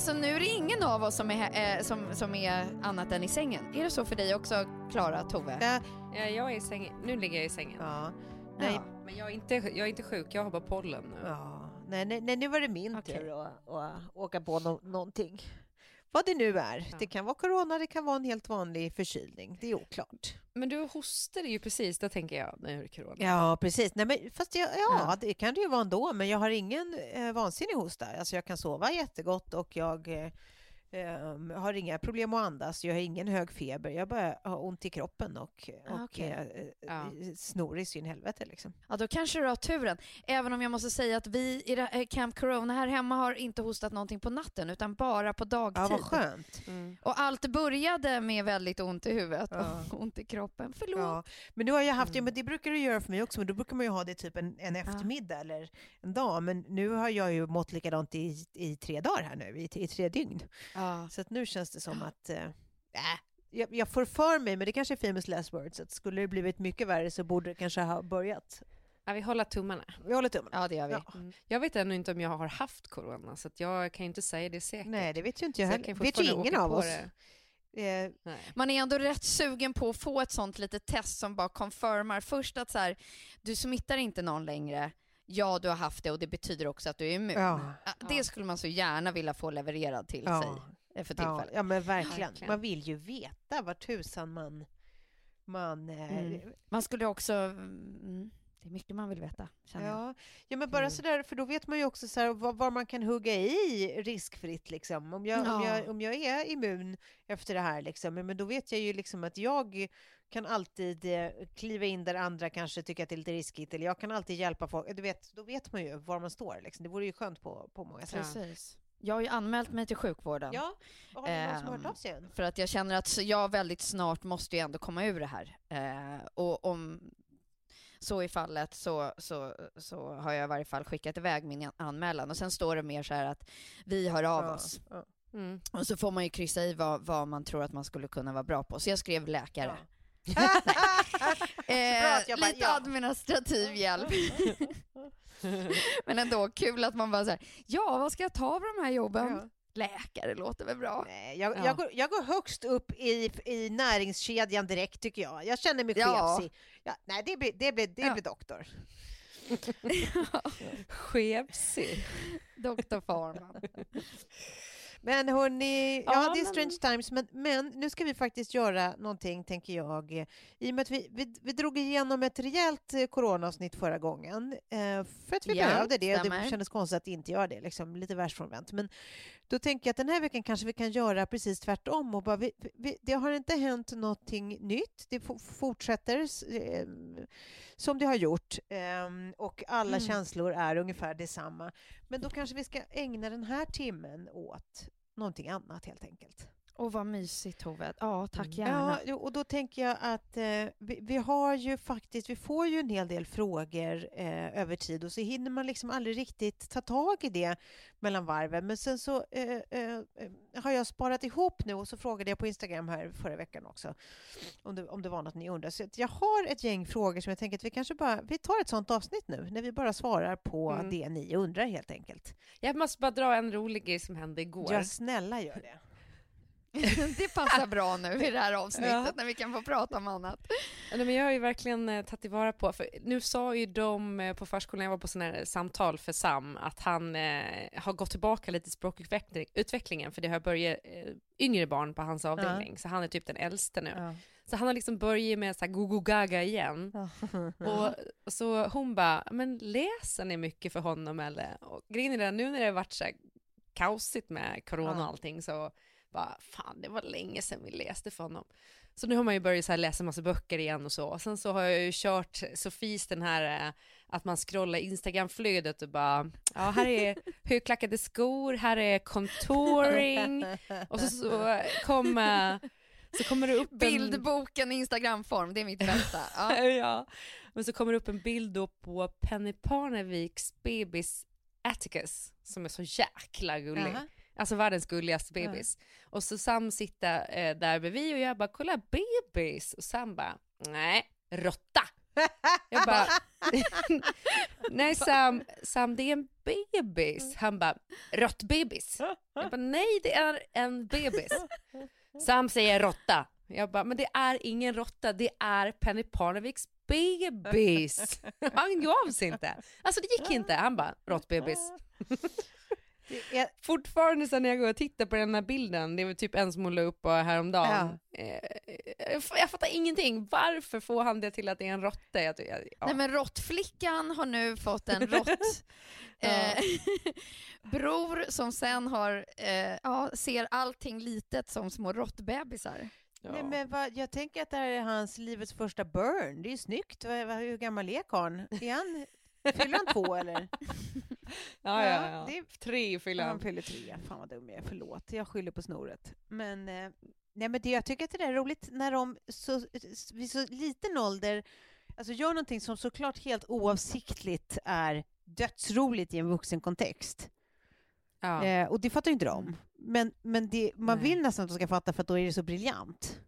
Alltså nu är det ingen av oss som är, eh, som, som är annat än i sängen. Är det så för dig också, Klara, Tove? Ja, Ja, jag är i sängen. Nu ligger jag i sängen. ja. Nej, Ja. Men jag är, inte, jag är inte sjuk, jag har bara pollen nu. ja. Nej, nej, nej, nu var det min Okej. tur att, att åka på no någonting. Vad det nu är. Ja. Det kan vara corona, det kan vara en helt vanlig förkylning. Det är oklart. Men du hostade ju precis, det tänker jag, när det är corona. Ja, precis. Nej, men, fast jag, ja, Ja. det kan det ju vara ändå. Men jag har ingen eh, vansinnig hosta. Alltså, jag kan sova jättegott och jag eh, ehm, har inga problem att andas. Jag har ingen hög feber. Jag bara har ont i kroppen och, Ah, och okej. eh, Ja. eh, in i helvete. Liksom. Ja, då kanske du har turen. Även om jag måste säga att vi i här Camp Corona här hemma har inte hostat någonting på natten utan bara på dagtid. Ja, vad skönt. Mm. Och allt började med väldigt ont i huvudet Ja. och ont i kroppen. Förlåt. Ja, men nu har jag haft, ja, Mm. men det brukar du göra för mig också, men då brukar man ju ha det typ en, en eftermiddag eller en dag. Men nu har jag ju mått likadant i, i tre dagar här nu, i, i tre dygn. Ja. Så att nu känns det som att, äh, jag, jag får för mig, men det kanske är famous last words, att skulle det blivit mycket värre så borde det kanske ha börjat. Ja, vi håller tummarna. Vi håller tummarna. ja, det gör vi. Ja. Mm. Jag vet ännu inte om jag har haft corona, så att jag kan ju inte säga det säkert. Nej, det vet ju inte jag heller. kan vet ju ingen av oss. det. Eh. Man är ändå rätt sugen på att få ett sånt litet test som bara confirmar först att så här, du smittar inte någon längre. Ja, du har haft det och det betyder också att du är immun. ja, Ja, Det skulle man så gärna vilja få levererad till sig ja, eh, för ja, tillfället. ja, men verkligen. Verkligen. Man vill ju veta vad tusan man, man eh, Mm. Man skulle också... Mm, det är mycket man vill veta, känner jag. Ja, ja men bara Mm. sådär, för då vet man ju också så här, var, var man kan hugga i riskfritt. Liksom. Om, jag, om, jag, Ja. om jag är immun efter det här, liksom, ja, men då vet jag ju liksom att jag kan alltid eh, kliva in där andra kanske tycker att det är lite riskigt, eller jag kan alltid hjälpa folk. Du vet, då vet man ju var man står. Liksom. Det vore ju skönt på, på många sätt. Precis. Jag har ju anmält mig till sjukvården. Ja, har det någon som hört Ehm, av sig än? För att jag känner att jag väldigt snart måste ju ändå komma ur det här. Eh, och om så är fallet så, så, så har jag i varje fall skickat iväg min anmälan. Och sen står det mer så här att vi hör av Ja, oss. ja. Mm. Och så får man ju kryssa i vad, vad man tror att man skulle kunna vara bra på. Så jag skrev läkare. bra Eh, bara, lite ja. administrativ hjälp. Men ändå kul att man bara så här, ja vad ska jag ta av de här jobben? Läkare låter väl bra? Nej, jag, Ja. jag, går, jag går högst upp i, i näringskedjan direkt tycker jag. Jag känner mig Ja. chefsig. Ja, nej, det blir, det blir, det Ja. blir doktor. Skevsig. Doktor Farman. Men hörni, ja, Ja, det är men- strange times, men, men nu ska vi faktiskt göra någonting, tänker jag. I och med att vi, vi, vi drog igenom ett rejält eh, coronaavsnitt förra gången, eh, för att vi Ja, behövde det. Det stämmer. kändes konstigt att inte göra det, liksom, lite världsfrånvänt. Men då tänker jag att den här veckan kanske vi kan göra precis tvärtom. Och bara, vi, vi, det har inte hänt någonting nytt. Det fo- fortsätter eh, som det har gjort ehm, och alla Mm. känslor är ungefär detsamma. Men då kanske vi ska ägna den här timmen åt någonting annat helt enkelt. Och vad mysigt Tove. Ja, tack Mm. gärna. Ja, och då tänker jag att eh, vi, vi har ju faktiskt, vi får ju en hel del frågor eh, över tid och så hinner man liksom aldrig riktigt ta tag i det mellan varven. Men sen så eh, eh, eh, har jag sparat ihop nu och så frågade jag på Instagram här förra veckan också om det, om det var något ni undrar. Så jag har ett gäng frågor som jag tänker att vi kanske bara, vi tar ett sånt avsnitt nu när vi bara svarar på Mm. det ni undrar helt enkelt. Jag måste bara dra en rolig grej som hände igår. Ja, snälla gör det. det passar bra nu i det här avsnittet Ja. när vi kan få prata om annat. Ja, Nej, men jag har ju verkligen eh, tagit tillvara på, för nu sa ju de eh, på förskolan, jag var på sådana här samtal för Sam, att han eh, har gått tillbaka lite i språkutvecklingen, för det har börjat eh, yngre barn på hans avdelning, så han är typ den äldste nu. Ja. Så han har liksom börjat med så här go gaga igen. Och, och så hon bara, men läser ni mycket för honom eller? Och grejen är det, nu när det har varit så här kaosigt med corona Ja. och allting så bara, fan det var länge sedan vi läste för honom. Så nu har man ju börjat så här läsa massa böcker igen och så. Och sen så har jag ju kört Sofies den här eh, att man scrollar Instagram-flödet och bara, ja här är högklackade skor, här är contouring och så, så, kom, eh, så kommer det upp en... Bildboken i Instagramform, det är mitt bästa. Ja. ja. Men så kommer det upp en bild då på Penny Parneviks bebis Atticus som är så jäkla gullig. Jaha. Alltså världens gulligaste bebis. Och så Sam sitter eh, där bredvid och jag bara kolla bebis och Sam bara nej, råtta. Jag bara nej Sam, Sam det är en bebis. Han bara råttbebis. Jag bara nej det är en bebis. Sam säger råtta. Jag bara, men det är ingen råtta, det är Penny Parneviks bebis. Han gav sig inte. Alltså det gick inte. Han bara, råttbebis. Är, Fortfarande sen när jag går och tittar på den här bilden, det var typ en som hon la upp häromdagen. Eh, jag f- jag fattar ingenting. Varför får han det till att det är en råtta? Jag, jag, ja. Nej men råttflickan har nu fått en rått eh, bror som sen har, eh, ja, ser allting litet som små råttbebisar. ja. Nej, men vad, jag tänker att det här är hans livets första burn. Det är ju snyggt. Vad, vad, hur gammal är karln? Är han, fyller han två eller? ja, ja, ja. det är- Tre fyller Han han. fyller tre. Fan vad dum jag är. Förlåt, jag skyller på snoret. Men, eh, nej, men det, jag tycker att det är roligt när de så, vid så liten ålder alltså gör någonting som såklart helt oavsiktligt är dödsroligt i en vuxen kontext. Ja. Eh, och det fattar ju inte de. Men, men det, man Nej. vill nästan att de ska fatta för att då är det så briljant.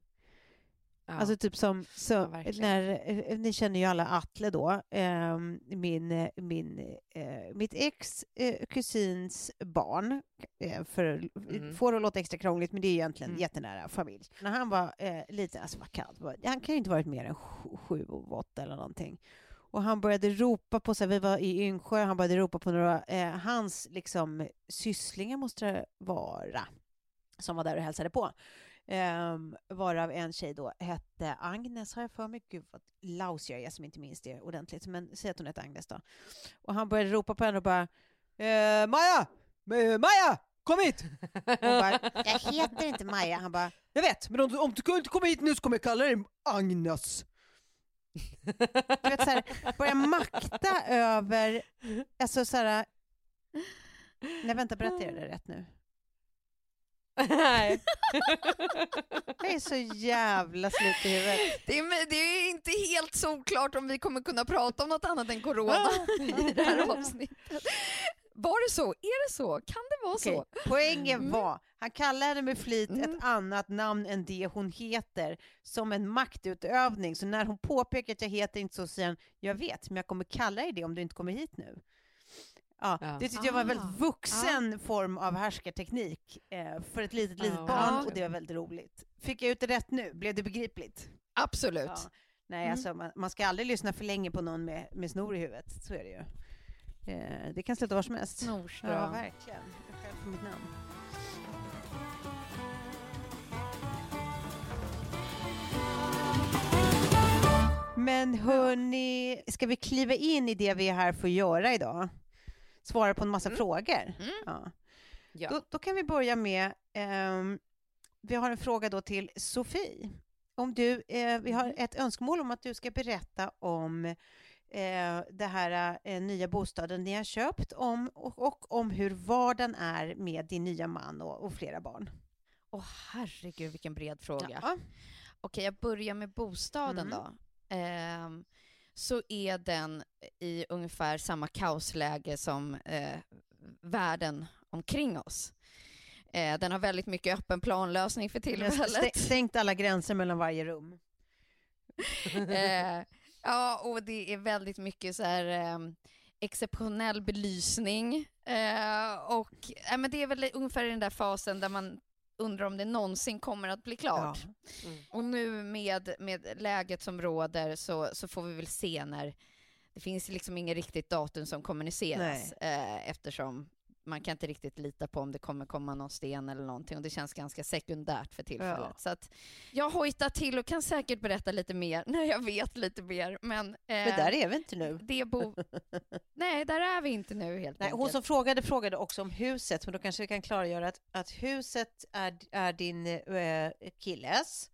Ja. Alltså typ som, så, Ja, när, eh, ni känner ju alla Atle då, eh, min, min, eh, mitt ex eh, kusins barn, eh, för Mm. får det att låta extra krångligt, men det är egentligen Mm. jättenära familj. När han var eh, lite, alltså vad kallt, han kan ju inte varit mer än sju, sju och åtta eller någonting. Och han började ropa på, så här, vi var i Yngsjö, han började ropa på några, hans liksom sysslingar måste det vara, som var där och hälsade på. Um, varav en tjej då hette Agnes, har jag för mig. Gud vad laus jag är som inte minns det ordentligt. Men säg att hon hette Agnes då. Och han började ropa på henne och bara eh, Maja! Maja! Kom hit! Hon bara, jag heter inte Maja. Han bara, jag vet, men om, du- om du inte kommer hit nu så kommer jag kalla dig Agnes. Du vet såhär, börja makta över, alltså såhär, nej vänta, berättar jag det rätt nu? Nej. Jag är så jävla slut i huvudet. Det är, det är inte helt solklart om vi kommer kunna prata om något annat än corona i det här avsnittet. Var det så? Är det så? Kan det vara Okej, så? Poängen Mm. var, han kallar henne med flit Mm. ett annat namn än det hon heter, som en maktutövning. Så när hon påpekar att jag heter inte så, säger han, jag vet, men jag kommer kalla dig det om du inte kommer hit nu. Ja. Det tyckte jag var en väldigt ah. vuxen ah. form av härskarteknik eh, för ett litet, litet ah. barn och det var väldigt roligt. Fick jag ut det rätt nu? Blev det begripligt? Absolut. Nej, mm. alltså, man, man, ska aldrig lyssna för länge på någon med, med snor i huvudet, så är det ju. Eh, det kan sluta var som helst. Snorström. Ja, verkligen. Jag skäl på mitt namn. Men hörni, ska vi kliva in i det vi är här för att göra idag? Svara på en massa frågor? Mm. Ja. Ja. Då, då kan vi börja med, ehm, vi har en fråga då till Sofie. Om du, eh, vi har ett önskemål om att du ska berätta om eh, det här eh, nya bostaden ni har köpt om, och, och om hur vardagen är med din nya man och, och flera barn. Åh herregud vilken bred fråga. Ja. Okej, jag börjar med bostaden Mm. då. Så är den i ungefär samma kaosläge som eh, världen omkring oss. Eh, den har väldigt mycket öppen planlösning för tillfället. Stängt alla gränser mellan varje rum. eh, ja, och det är väldigt mycket så här eh, exceptionell belysning. Eh, och men det är väl ungefär i den där fasen där man undrar om det någonsin kommer att bli klart. Ja. Och nu med, med läget som råder så, så får vi väl se när det finns liksom inget riktigt datum som kommuniceras eh, eftersom man kan inte riktigt lita på om det kommer komma någon sten eller någonting och det känns ganska sekundärt för tillfället. Ja. Så att jag hojtar till och kan säkert berätta lite mer när jag vet lite mer. Men, eh, Men där är vi inte nu. det bo... Nej, där är vi inte nu helt Nej, enkelt. hon som frågade frågade också om huset, men då kanske vi kan klargöra att, att huset är, är din eh, killes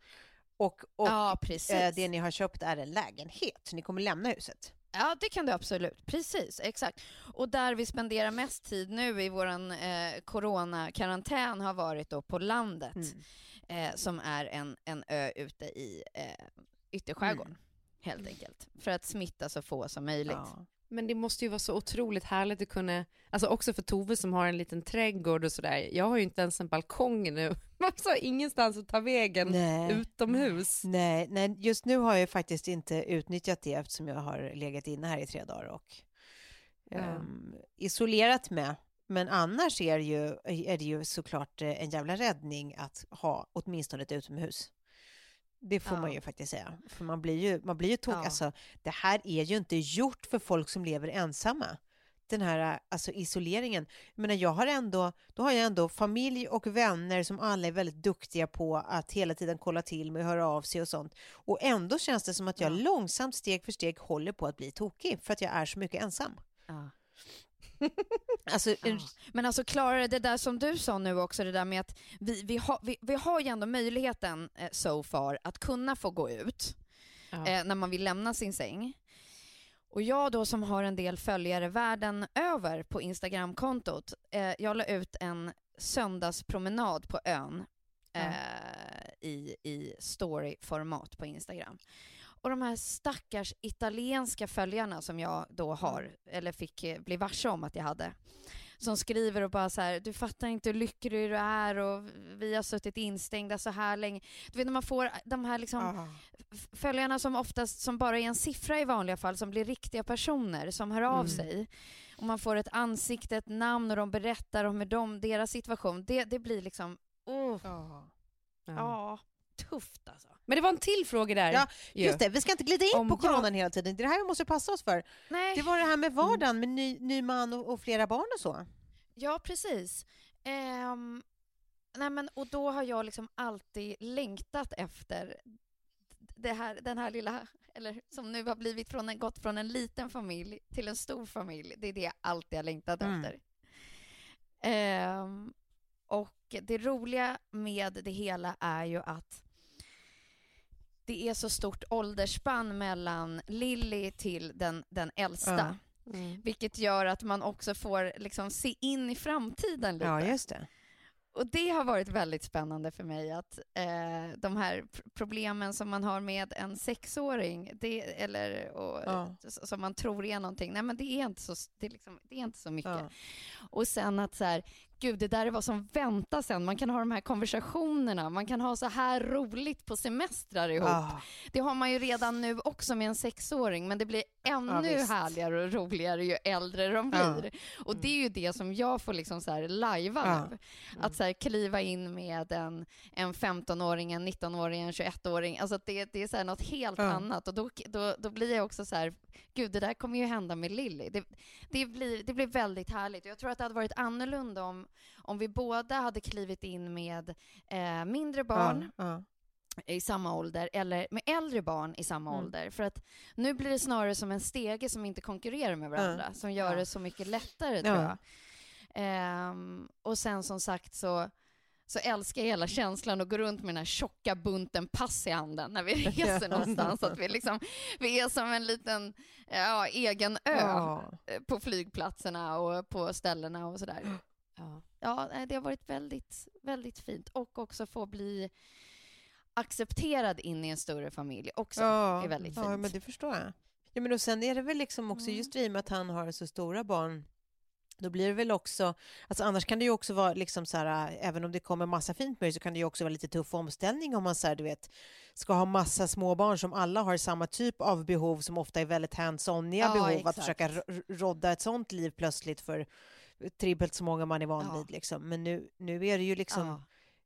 och, och ja, eh, det ni har köpt är en lägenhet. Ni kommer lämna huset. Ja, det kan du absolut. Precis, exakt. Och där vi spenderar mest tid nu i vår eh, coronakarantän har varit då på landet, Mm. eh, som är en, en ö ute i eh, ytterskärgården, Mm. helt enkelt. För att smitta så få som möjligt. Ja. Men det måste ju vara så otroligt härligt att kunna, alltså också för Tove som har en liten trädgård och sådär. Jag har ju inte ens en balkong nu. Man har ingenstans att ta vägen Nej. utomhus. Nej, nej, just nu har jag faktiskt inte utnyttjat det eftersom jag har legat inne här i tre dagar och Ja. ehm, isolerat med. Men annars är det, ju, är det ju såklart en jävla räddning att ha åtminstone ett utomhus. Det får man Ja. ju faktiskt säga. För man blir ju, man blir ju tok. Ja. Alltså, det här är ju inte gjort för folk som lever ensamma. Den här alltså, isoleringen. Jag menar, jag har ändå, då har jag ändå familj och vänner som alla är väldigt duktiga på att hela tiden kolla till mig och höra av sig och sånt. Och ändå känns det som att jag Ja. långsamt steg för steg håller på att bli tokig för att jag är så mycket ensam. Alltså. Men alltså Klara, det där som du sa nu också, det där med att vi, vi, har, vi, vi har ju ändå möjligheten eh, so far att kunna få gå ut. Eh, när man vill lämna sin säng. Och jag då som har en del följare världen över på Instagramkontot, eh, jag la ut en söndagspromenad på ön eh, i, i storyformat på Instagram. Och de här stackars italienska följarna som jag då har, eller fick eh, bli varse om att jag hade, som skriver och bara så här, du fattar inte hur lycklig du är och vi har suttit instängda så här länge. Du vet när man får de här liksom ah. f- följarna som oftast som bara är en siffra i vanliga fall, som blir riktiga personer som hör av Mm. sig. Och man får ett ansikte, ett namn och de berättar om hur de, deras situation. Det, det blir liksom, oh, Ja. ja, tufft alltså. Men det var en till fråga där. Ja, ju. Just det, vi ska inte glida in Om på jag- coronan hela tiden. Det är det här vi måste passa oss för. Nej, Det var det här med vardagen med ny, ny man och, och flera barn och så. ja precis. Ehm, nej men, och då har jag liksom alltid längtat efter det här, den här lilla, eller som nu har blivit från en, gått från en liten familj till en stor familj. Det är det jag alltid har längtat Mm. efter. Ehm, och det roliga med det hela är ju att det är så stort åldersspann mellan Lilly till den, den äldsta. Mm. Vilket gör att man också får liksom se in i framtiden lite. Ja, just det. Och det har varit väldigt spännande för mig att eh, de här pr- problemen som man har med en sexåring, det, eller och, Ja. som man tror är någonting, nej men det är inte så, det är liksom, det är inte så mycket. Ja. Och sen att så här, gud det där är vad som väntar sen, man kan ha de här konversationerna, man kan ha så här roligt på semestrar ihop. Ah. Det har man ju redan nu också med en sexåring, men det blir ännu visst. härligare och roligare ju äldre de Ja. blir. Och det är ju det som jag får liksom så här lajva Ja. nu. Att så här kliva in med en, en 15-åring, en 19-åring, en 21-åring. Alltså det, det är så här något helt Ja. annat. Och då, då, då blir jag också så här, gud det där kommer ju hända med Lilly. Det, det, blir, det blir väldigt härligt. Och jag tror att det hade varit annorlunda om, om vi båda hade klivit in med eh, mindre barn Ja, ja. i samma ålder eller med äldre barn i samma Mm. ålder. För att nu blir det snarare som en stege som inte konkurrerar med varandra, som gör Ja. det så mycket lättare tror Ja. jag. Ehm, och sen som sagt så, så älskar jag hela känslan att gå runt med den här tjocka bunten pass i handen när vi reser någonstans. Att vi, liksom, vi är som en liten ja, egen ö Ja. eh, på flygplatserna och på ställena och sådär. Ja. Ja, det har varit väldigt, väldigt fint. Och också få bli accepterad in i en större familj också. Ja, är väldigt ja, fint. men det förstår jag. Ja, men och sen är det väl liksom också, Mm. just i och med att han har så stora barn, då blir det väl också, alltså annars kan det ju också vara liksom så här, äh, även om det kommer massa fint med så kan det ju också vara lite tuff omställning om man så här, du vet, ska ha massa små barn som alla har samma typ av behov, som ofta är väldigt hands-oniga Ja, behov, exakt. att försöka rodda ett sånt liv plötsligt för tribbelt så många man är van Ja. vid. Liksom. Men nu, nu är det ju liksom, Ja.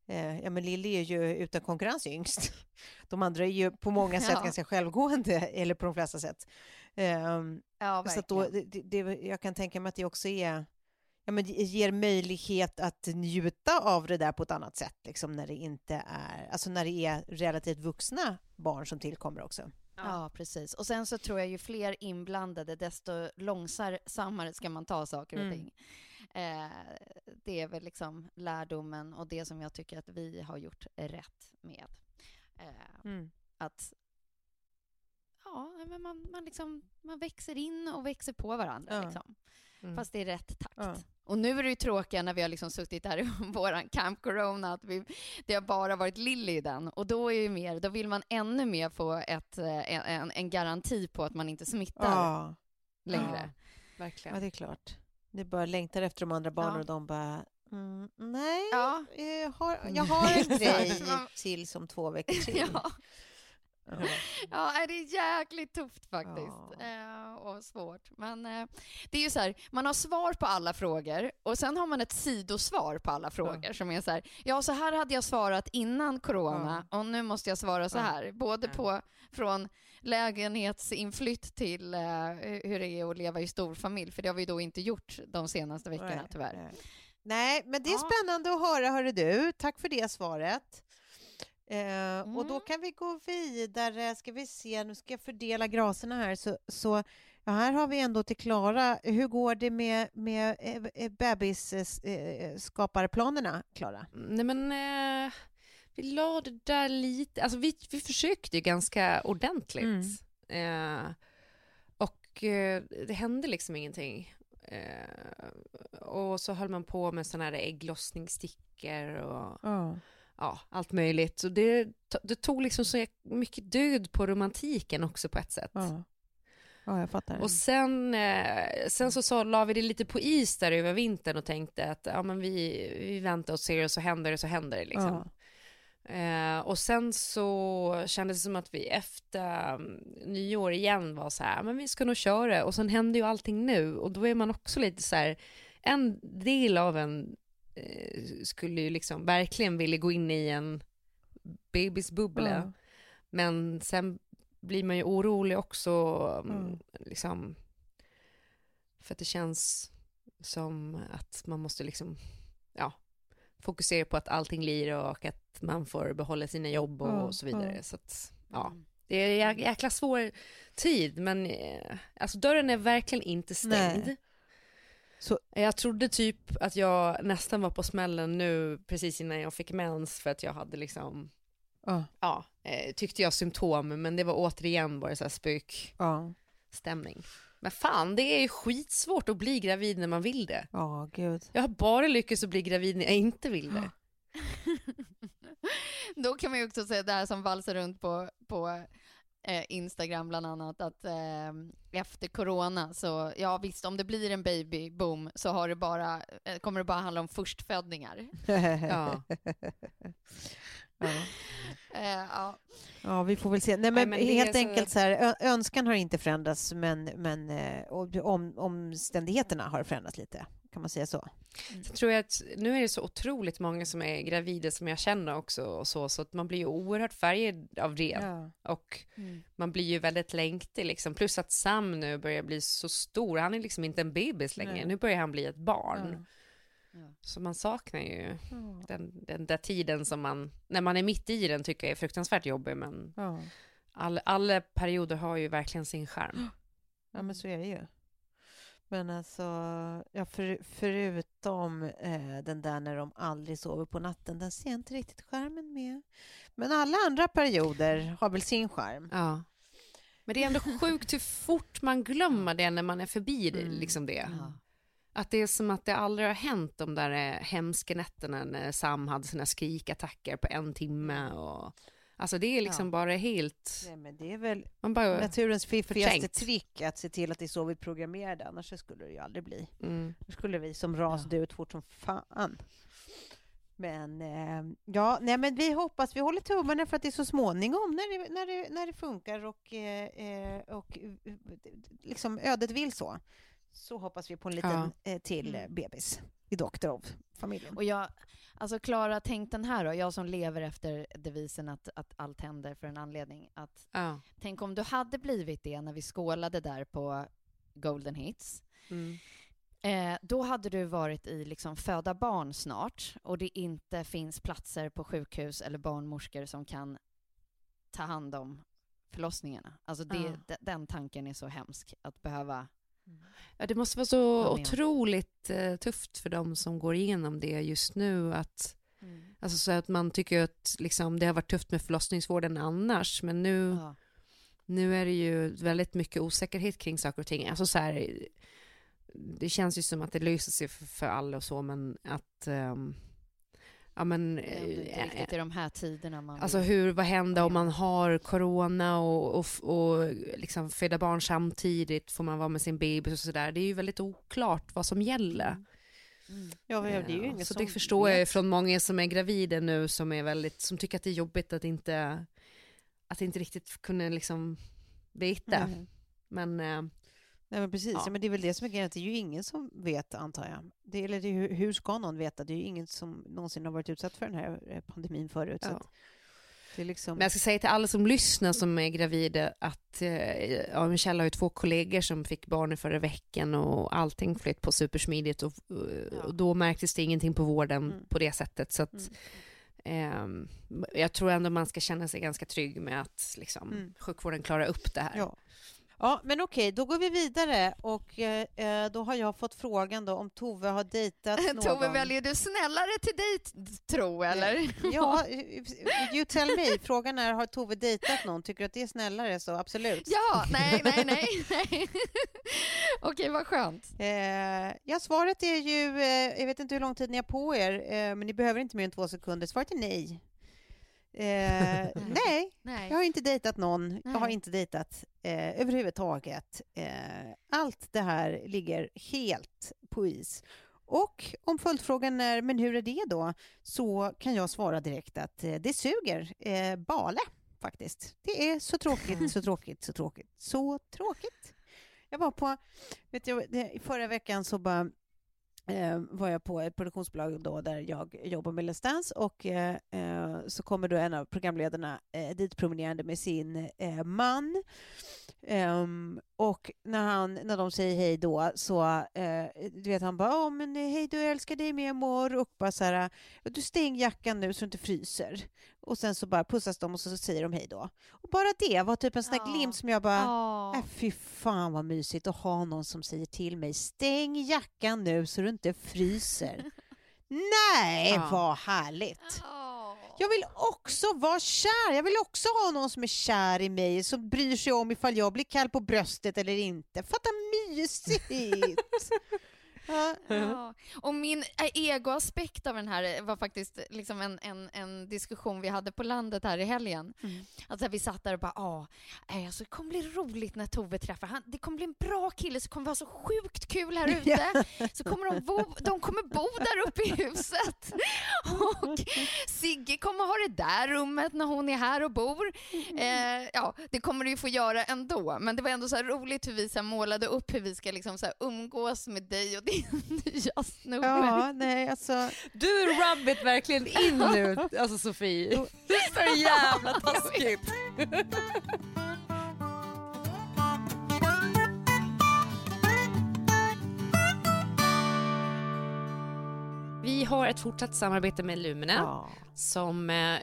Eh, ja, men Lilly är ju utan konkurrens yngst. De andra är ju på många sätt Ja. ganska självgående, eller på de flesta sätt. Ja, så då, det, det, jag kan tänka mig att det också är, ja, men ger möjlighet att njuta av det där på ett annat sätt, liksom när det inte är, alltså när det är relativt vuxna barn som tillkommer också. Ja, precis. Och sen så tror jag ju fler inblandade, desto långsammare ska man ta saker och Mm. ting. Eh, det är väl liksom lärdomen och det som jag tycker att vi har gjort rätt med. Eh, att ja, men man, man, liksom, man växer in och växer på varandra. Ja. Liksom. Mm. Fast i rätt takt. Ja. Och nu är det ju tråkiga när vi har liksom suttit här i våran Camp Corona att vi, det har bara varit Lilly i den. Och då, är ju mer, då vill man ännu mer få ett, eh, en, en garanti på att man inte smittar Ja. längre. Verkligen. ja, det är klart. Det bara längtar efter de andra barnen Ja. och de bara, mm, nej, Ja. eh, jag har, jag har en grej till som två veckor till. Ja. Ja. Ja, det är jäkligt tufft faktiskt. Ja. Eh, och svårt. Men eh, det är ju så här, man har svar på alla frågor och sen har man ett sidosvar på alla frågor som är så här, ja så här hade jag svarat innan corona och nu måste jag svara så Ja. här. Både Ja. på, från lägenhetsinflytt till eh, hur det är att leva i storfamilj, för det har vi då inte gjort de senaste veckorna tyvärr. Nej. Men det är Ja. spännande att höra, hörru du. Tack för det svaret. Eh, Och då Mm. kan vi gå vidare. Ska vi se, nu ska jag fördela graserna här. Så, så ja, här har vi ändå till Klara. Hur går det med, med eh, eh, bebisskaparplanerna, Klara? Nej men eh, vi la det där lite, alltså vi, vi försökte ju ganska ordentligt. Eh, och det hände liksom ingenting. Och så höll man på med sådana här ägglossningsstickor och Ja. Ja, allt möjligt. Och det, det tog liksom så mycket död på romantiken också på ett sätt. Ja, ja jag fattar. Och sen, eh, sen så, så la vi det lite på is där över vintern och tänkte att ja, men vi, vi väntar och ser och så händer det så händer det liksom. Eh, och sen så kändes det som att vi efter um, nyår igen var så här, men vi ska nog köra och sen händer ju allting nu och då är man också lite så här, en del av en skulle ju liksom verkligen vilja gå in i en bebisbubbla. Ja. Men sen blir man ju orolig också, mm, Mm. liksom, för att det känns som att man måste liksom, ja, fokusera på att allting lir och att man får behålla sina jobb och, Ja, så vidare. Så att, ja, Mm. det är en jä- jäkla svår tid, men eh, alltså dörren är verkligen inte stängd. Nej. Så- Jag trodde typ att jag nästan var på smällen nu precis innan jag fick mens för att jag hade liksom Ja. ja, eh, tyckte jag symptom, men det var återigen bara så här spökstämning. Ja. Men fan, det är ju skitsvårt att bli gravid när man vill det. Ja, gud. Jag har bara lyckats att bli gravid när jag inte vill det. Då kan man ju också säga det här som valsar runt på, på eh, Instagram bland annat, att eh, efter corona så, ja visst, om det blir en babyboom så har det bara, eh, kommer det bara handla om förstfödningar. Ja. ja. Eh, ja. Ja, vi får väl se. Nej, men, men det helt enkelt så här, önskan har inte förändrats, men, men eh, om, omständigheterna har förändrats lite. Kan man säga så? Så tror jag att nu är det så otroligt många som är gravida som jag känner också och så, så att man blir ju oerhört färgad av det. Och Mm. man blir ju väldigt längtig liksom. Plus att Sam nu börjar bli så stor, han är liksom inte en bebis längre, Nej. nu börjar han bli ett barn. Ja. Så man saknar ju den, den där tiden som man, när man är mitt i den tycker jag är fruktansvärt jobbig, men Ja. all, alla perioder har ju verkligen sin charm. Ja, men så är det ju. Men alltså, ja, för, förutom eh, den där när de aldrig sover på natten, den ser jag inte riktigt skärmen med. Men alla andra perioder har väl sin skärm. Ja. Men det är ändå sjukt hur fort man glömmer det när man är förbi Mm. liksom det. Ja. Att det är som att det aldrig har hänt de där eh, hemska nätterna när Sam hade sina skrikattacker på en timme. Och, alltså det är liksom Ja. bara helt... Nej, men det är väl Man bara... naturens fiffigaste förträngt. trick att se till att det är så vi programmerar det, annars skulle det ju aldrig bli. Mm. Då skulle vi som ras dö ut fort som fan. Men eh, ja, nej men vi hoppas, vi håller tummarna för att det är så småningom när det, när det, när det funkar och, eh, eh, och eh, liksom ödet vill så. Så hoppas vi på en liten eh, till eh, bebis i Doktorov-familjen. Och jag, alltså Klara, tänk den här då, jag som lever efter devisen att, att allt händer för en anledning. Att, Ja. tänk om du hade blivit det när vi skålade där på Golden Hits. Mm. Eh, då hade du varit i liksom föda barn snart och det inte finns platser på sjukhus eller barnmorskor som kan ta hand om förlossningarna. Alltså det, Ja. de- den tanken är så hemsk, att behöva... Ja, det måste vara så otroligt eh, tufft för dem som går igenom det just nu. Att, alltså så att man tycker att liksom, det har varit tufft med förlossningsvården annars, men nu, Ja. nu är det ju väldigt mycket osäkerhet kring saker och ting. Alltså så här, det känns ju som att det löser sig för, för alla och så, men att... ehm, ja, men, Det är inte eh, riktigt i de här tiderna man Alltså hur, vad händer om Ja. man har corona och, och, och liksom föda barn samtidigt? Får man vara med sin bebis och sådär? Det är ju väldigt oklart vad som gäller. Mm. Ja, men det är ju Eh, ingen så det förstår jag vet. från många som är gravida nu som är väldigt, som tycker att det är jobbigt att inte, att inte riktigt kunna liksom veta. Mm. Men eh, Nej, men precis. Ja. Ja. men det är väl det som är grejen, att det är ju ingen som vet, antar jag. Det, eller det, hur ska någon veta? Det är ju ingen som någonsin har varit utsatt för den här eh, pandemin förut. Så Ja. liksom... Men jag ska säga till alla som lyssnar som är gravida att eh, ja, Michelle har ju två kollegor som fick barn i förra veckan och allting flöt på supersmidigt och, och då märktes det ingenting på vården Mm. på det sättet. Så att, Mm. ehm, jag tror ändå man ska känna sig ganska trygg med att liksom, Mm. sjukvården klarar upp det här. Ja. Ja, men okej, då går vi vidare och eh, eh, då har jag fått frågan då om Tove har dejtat någon. Tove, väljer du snällare till dig, tro, eller? Ja, you tell me. Frågan är, har Tove dejtat någon? Tycker du att det är snällare så absolut. Ja, nej, nej, nej. nej. Okej, vad skönt. Eh, ja, svaret är ju, eh, jag vet inte hur lång tid ni har på er, eh, men ni behöver inte mer än två sekunder. Svaret är nej. Eh, nej, Nej. jag har inte dejtat någon. Jag har Nej. inte dejtat eh, överhuvudtaget. Eh, allt det här ligger helt på is. Och om följdfrågan är, men hur är det då? Så kan jag svara direkt att eh, det suger. Eh, bale, faktiskt. Det är så tråkigt, så tråkigt, så tråkigt, så tråkigt. Jag var på, vet jag, förra veckan så bara Eh, var jag på ett produktionsbolag då där jag jobbar med Let's Dance och eh, eh, så kommer då en av programledarna eh, dit promenerande med sin eh, man. Ehm, och när, han, när de säger hej då så eh, du vet han bara men hej då jag älskar dig med mor och bara så här du stäng jackan nu så du inte fryser. Och sen så bara pussas de och så säger de hej då. Och bara det var typ en sån där Ja. glimt som jag bara Ja. Äh, fy fan vad mysigt att ha någon som säger till mig stäng jackan nu så du inte fryser. Nej, Ja. vad härligt! Ja. Jag vill också vara kär. Jag vill också ha någon som är kär i mig, som bryr sig om ifall jag blir kall på bröstet eller inte. Fatta mysigt! ja. Ja. Och min eh, egoaspekt av den här var faktiskt liksom en, en, en diskussion vi hade på landet här i helgen. Mm. Alltså vi satt där och bara, ja, eh, alltså, det kommer bli roligt när Tove träffar han. Det kommer bli en bra kille, så kommer vi ha så sjukt kul här ute. Så kommer de, bo, de kommer bo där uppe i huset. Och Sigge kommer ha det där rummet när hon är här och bor. Eh, ja, det kommer du ju få göra ändå. Men det var ändå så roligt hur vi så målade upp hur vi ska liksom så umgås med dig och din nya snubbe. ja, nej alltså. Du rub it verkligen in nu, alltså Sofie. Det är så jävla taskigt. har ett fortsatt samarbete med Lumene Ja. som eh,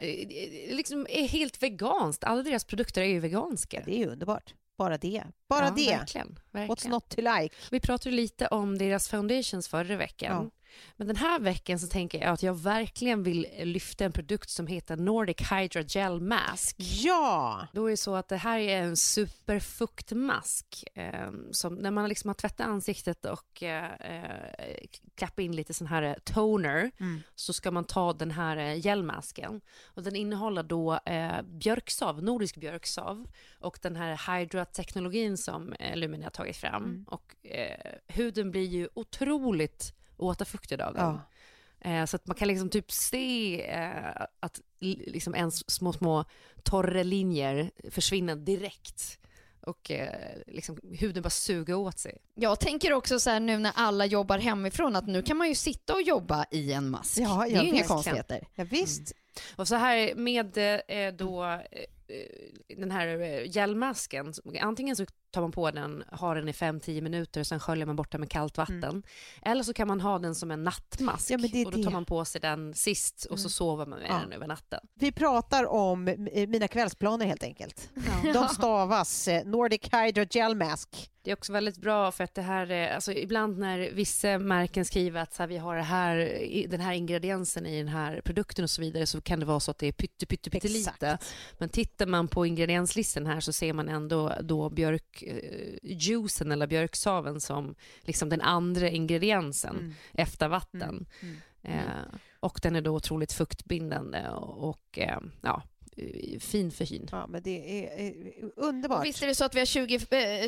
liksom är helt veganskt. Alla deras produkter är ju veganska. Det är ju underbart. Bara det. Bara ja, det. Verkligen, What's verkligen. not to like? Vi pratade lite om deras foundations förra veckan. Ja. Men den här veckan så tänker jag att jag verkligen vill lyfta en produkt som heter Nordic Hydra Gel Mask. Ja! Då är det så att det här är en superfuktmask eh, som när man liksom har tvättat ansiktet och eh, eh, klappat in lite sån här toner Mm. så ska man ta den här eh, gelmasken. Och den innehåller då eh, björksav, nordisk björksav och den här Hydra-teknologin som eh, Lumine har tagit fram. Mm. Och eh, huden blir ju otroligt återfuktad av den. Ja. Eh, så att man kan liksom typ se eh, att li- liksom ens små, små torra linjer försvinner direkt. Och eh, liksom huden bara suger åt sig. Jag tänker också så här nu när alla jobbar hemifrån att nu kan man ju sitta och jobba i en mask. Ja, det är ju inga visst. konstigheter. ja visst. Och så här med eh, då eh, den här gelmasken, antingen så tar man på den, har den i 5-10 minuter och sen sköljer man bort den med kallt vatten. Eller så kan man ha den som en nattmask Mm. Ja, och då tar man på sig den sist och så Mm. sover man med Ja. den över natten. Vi pratar om eh, mina kvällsplaner helt enkelt. De stavas eh, Nordic Hydra Gel Mask. Det är också väldigt bra för att det här, är- alltså ibland när vissa märken skriver att så här, vi har det här, den här ingrediensen i den här produkten och så vidare så kan det vara så att det är pytte, pytte, pytte lite. Exakt. Men tittar man på ingredienslistan här så ser man ändå då björkjuicen eller björksaven som liksom den andra ingrediensen Mm. efter vatten. Mm. Eh, och den är då otroligt fuktbindande och, och eh, ja, fin för hyn. Ja, men det är eh, underbart. Och visst är det så att vi har 20, eh,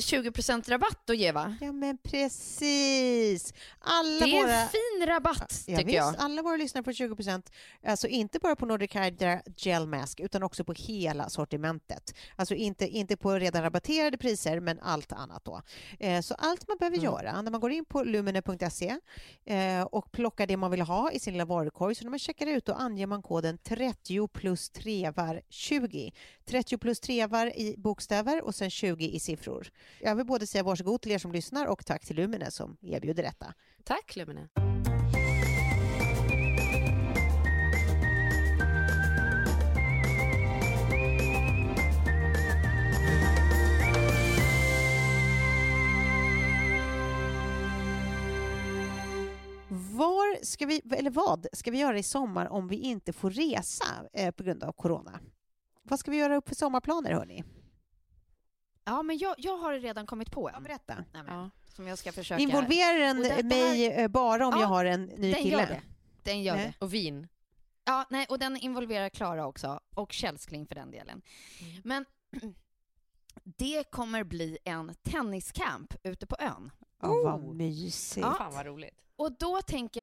20% rabatt att ge va? Ja, men precis. Alla Det är våra... en fin rabatt Ja, tycker visst, jag. alla våra lyssnare får 20% alltså inte bara på Nordic Hydra Gel Mask utan också på hela sortimentet. Alltså inte, inte på redan rabatterade priser men allt annat då. Eh, så allt man behöver Mm. göra när man går in på lumene.se eh, och plockar det man vill ha i sin lilla varukorg så när man checkar ut då anger man koden 30 plus är 20. 30 plus trevar i bokstäver och sen 20 i siffror. Jag vill både säga varsågod till er som lyssnar och tack till Lumine som erbjuder detta. Tack Lumine. Ska vi, eller vad ska vi göra i sommar om vi inte får resa eh, på grund av corona? Vad ska vi göra upp för sommarplaner, hörni? Ja, men jag, jag har redan kommit på Ja, en. berätta. Nej, men, Ja. Som jag ska försöka... Involverar den det mig eh, bara om Ja, jag har en ny den kille? gör det. Den gör Nej. det. Och vin. Ja, nej, och den involverar Klara också, och Källskling för den delen. Mm. Men det kommer bli en tenniscamp ute på ön. Ja, vad Oh. mysigt. Ja. Fan vad roligt. Och då tänker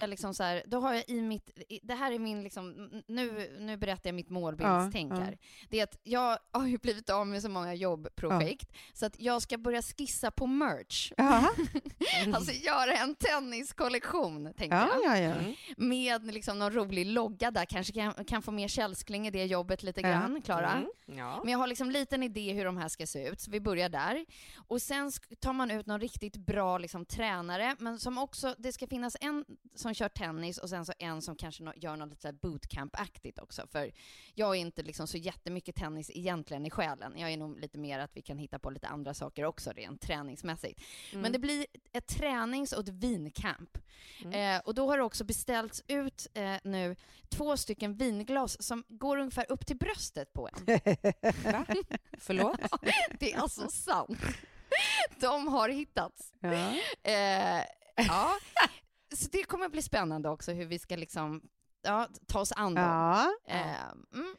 Jag liksom så här, då har jag i mitt, det här är min liksom, nu, nu berättar jag mitt målbildstänk Ja, ja. här. Det är att jag har ju blivit av med så många jobbprojekt, så att jag ska börja skissa på merch. Alltså göra en tenniskollektion, tänkte Ja, jag. ja, ja. Med liksom någon rolig logga där, kanske kan, kan få mer källskling i det jobbet lite Ja. grann, Klara. Mm. Ja. Men jag har liksom liten idé hur de här ska se ut, så vi börjar där. Och sen tar man ut någon riktigt bra liksom, tränare, men som också, det ska finnas en som kör tennis och sen så en som kanske gör något lite bootcamp-aktigt också. För jag är inte liksom så jättemycket tennis egentligen i själen. Jag är nog lite mer att vi kan hitta på lite andra saker också rent träningsmässigt. Men det blir ett tränings och ett vincamp. Eh, och då har det också beställts ut eh, nu två stycken vinglas som går ungefär upp till bröstet på en. Va? Förlåt? Det är alltså sant. De har hittats. Ja. Eh, ja. Så det kommer bli spännande också hur vi ska liksom, ja, ta oss an dem. Ja. Eh, mm.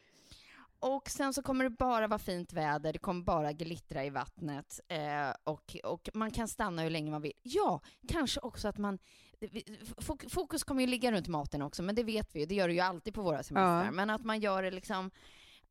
Och sen så kommer det bara vara fint väder, det kommer bara glittra i vattnet eh, och, och man kan stanna hur länge man vill. Ja, kanske också att man... fok- Fokus kommer ju ligga runt maten också, men det vet vi ju, det gör det ju alltid på våra semestrar. Ja. Men att man gör det liksom...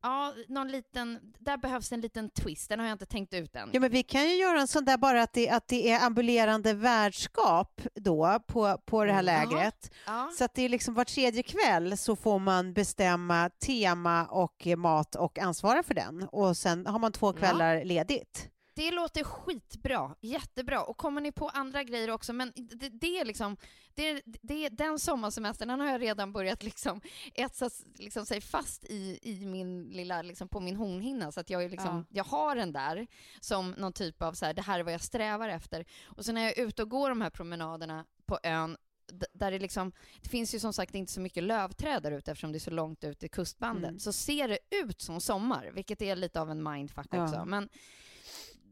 Ja, någon liten... Där behövs en liten twist, den har jag inte tänkt ut än. Ja, men vi kan ju göra en sån där bara att det, att det är ambulerande värdskap då på, på det här Mm. lägret. Ja. Så att det är liksom var tredje kväll så får man bestämma tema och eh, mat och ansvara för den. Och sen har man två kvällar ledigt. Det låter skitbra, jättebra. Och kommer ni på andra grejer också, men det, det är liksom, det, det, den sommarsemestern, den har jag redan börjat liksom etsa liksom sig fast i, i min lilla, liksom på min hornhinna, så att jag, är liksom, jag har den där som någon typ av så här, det här är vad jag strävar efter. Och så när jag är ute och går de här promenaderna på ön, där det liksom, det finns ju som sagt inte så mycket lövträd där ute eftersom det är så långt ut i kustbandet, Mm. så ser det ut som sommar, vilket är lite av en mindfuck Ja. också. Men,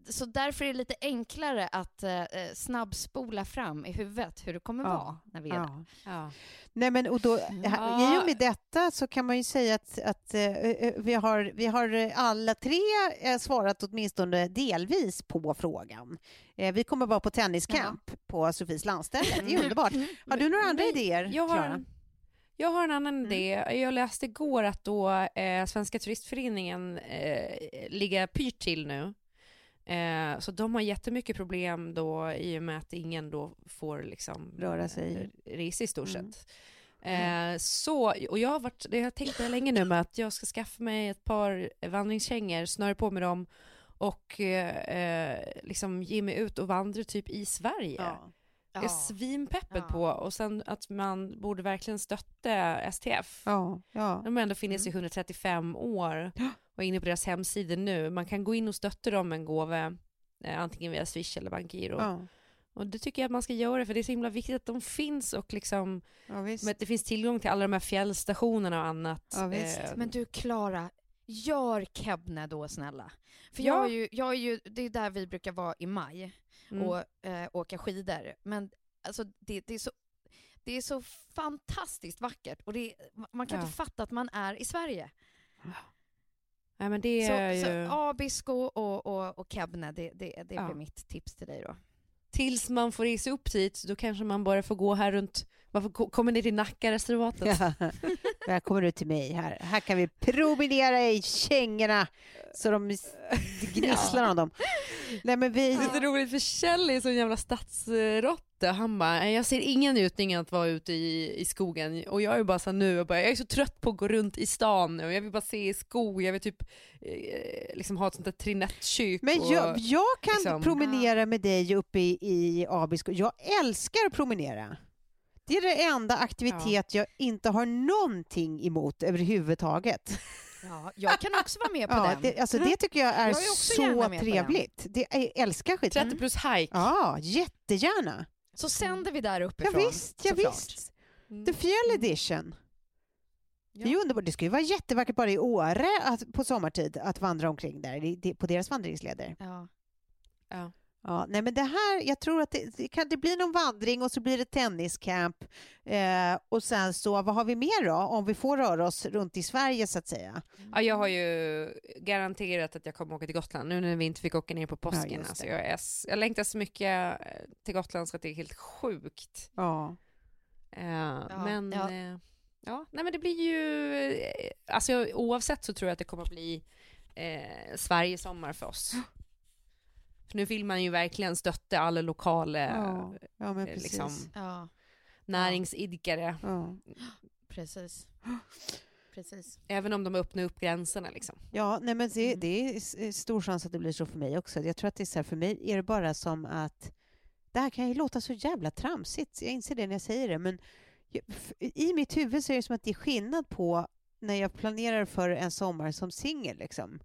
så därför är det lite enklare att eh, eh, snabbspola fram i huvudet hur det kommer Ja. vara när vi är där. Ja. Ja. Nej, men, och då, Ja. I och med detta så kan man ju säga att, att eh, vi, har, vi har eh, alla tre eh, svarat åtminstone delvis på frågan. Eh, vi kommer vara på tenniscamp på Sofies landställe. Det är underbart. Har du några andra Nej, idéer, Jag har, Klara? en, jag har en annan idé. Jag läste igår att då eh, Svenska turistföreningen eh, ligger pyrt till nu. Eh, så de har jättemycket problem då i och med att ingen då får liksom Röra sig. eh, resa i stort Mm. sett. Eh, så, och jag har, varit, det har jag tänkt länge nu med att jag ska skaffa mig ett par vandringskängor, snöra på med dem och eh, eh, liksom ge mig ut och vandra typ i Sverige. Ja. Jag är svinpeppad Ja. på och sen att man borde verkligen stötta STF. Ja, ja. De har ändå funnits i 135 år och är inne på deras hemsida nu. Man kan gå in och stötta dem med en gåva, eh, antingen via Swish eller Bankgiro. ja. Och det tycker jag att man ska göra för det är så himla viktigt att de finns och liksom, ja visst. men att det finns tillgång till alla de här fjällstationerna och annat. Ja, visst. Eh, Men du Klara, gör Kebne då snälla. För Ja. jag, är ju, jag är ju, det är där vi brukar vara i maj mm. och eh, åka skidor. Men alltså det, det är så det är så fantastiskt vackert och det, man kan Ja. inte fatta att man är i Sverige. Nej, men det Så, är ju... så Abisko och, och, och Kebne, det, det, det Ja. blir mitt tips till dig då. Tills man får resa upp dit, då kanske man bara får gå här runt, man får ko- kommer ner till Nackareservatet. Ja. Välkommen ut till mig här. Här kan vi promenera i kängorna så de gnisslar om dem. Nej, men vi... Det är så roligt för Kjell är så jävla stadsråtta. Han bara, "Nej, jag ser ingen njutning att vara ute i, i skogen. Och jag är bara så nu, jag, bara, jag är så trött på att gå runt i stan nu. Jag vill bara se skog, jag vill typ eh, liksom ha ett sånt där trinettkök. Men och, jag, jag kan liksom- promenera med dig uppe i, i Abisko. Jag älskar att promenera. Det är den enda aktivitet jag inte har någonting emot överhuvudtaget. Ja, jag kan också vara med på Ja, den. det, alltså det tycker jag är, Jag är så trevligt. Det, jag älskar skit. 30 plus hike. Ja, jättegärna. Så sänder vi där Ja, uppifrån. visst, ja, såklart. visst. Mm. The Fjäll Edition. Det är ju underbart. Det skulle vara jättevackert bara i Åre att, på sommartid att vandra omkring där i- det- på deras vandringsleder. Ja. Ja. Ja, nej men det här, jag tror att det, det kan det bli någon vandring och så blir det tenniscamp eh, och sen så, vad har vi mer då om vi får röra oss runt i Sverige så att säga? Ja, jag har ju garanterat att jag kommer åka till Gotland nu när vi inte fick åka ner på påsken. just alltså jag, är, s- jag längtar så mycket eh, till Gotland så att det är helt sjukt. Ja. Eh, men ja. ja. ja, nej men det blir ju, eh, alltså oavsett så tror jag att det kommer att bli eh, Sverige sommar för oss. För nu vill man ju verkligen stötta alla lokala Ja, ja eh, precis. liksom, ja, näringsidkare, Ja. precis. Precis. även om de öppnar upp gränserna liksom. Ja, nej men det, Mm. det är eh, stor chans att det blir så för mig också. Jag tror att det är så här, för mig är det bara som att det här kan ju låta så jävla tramsigt, jag inser det när jag säger det, men i mitt huvud så är det som att det är skillnad på när jag planerar för en sommar som singel. Liksom.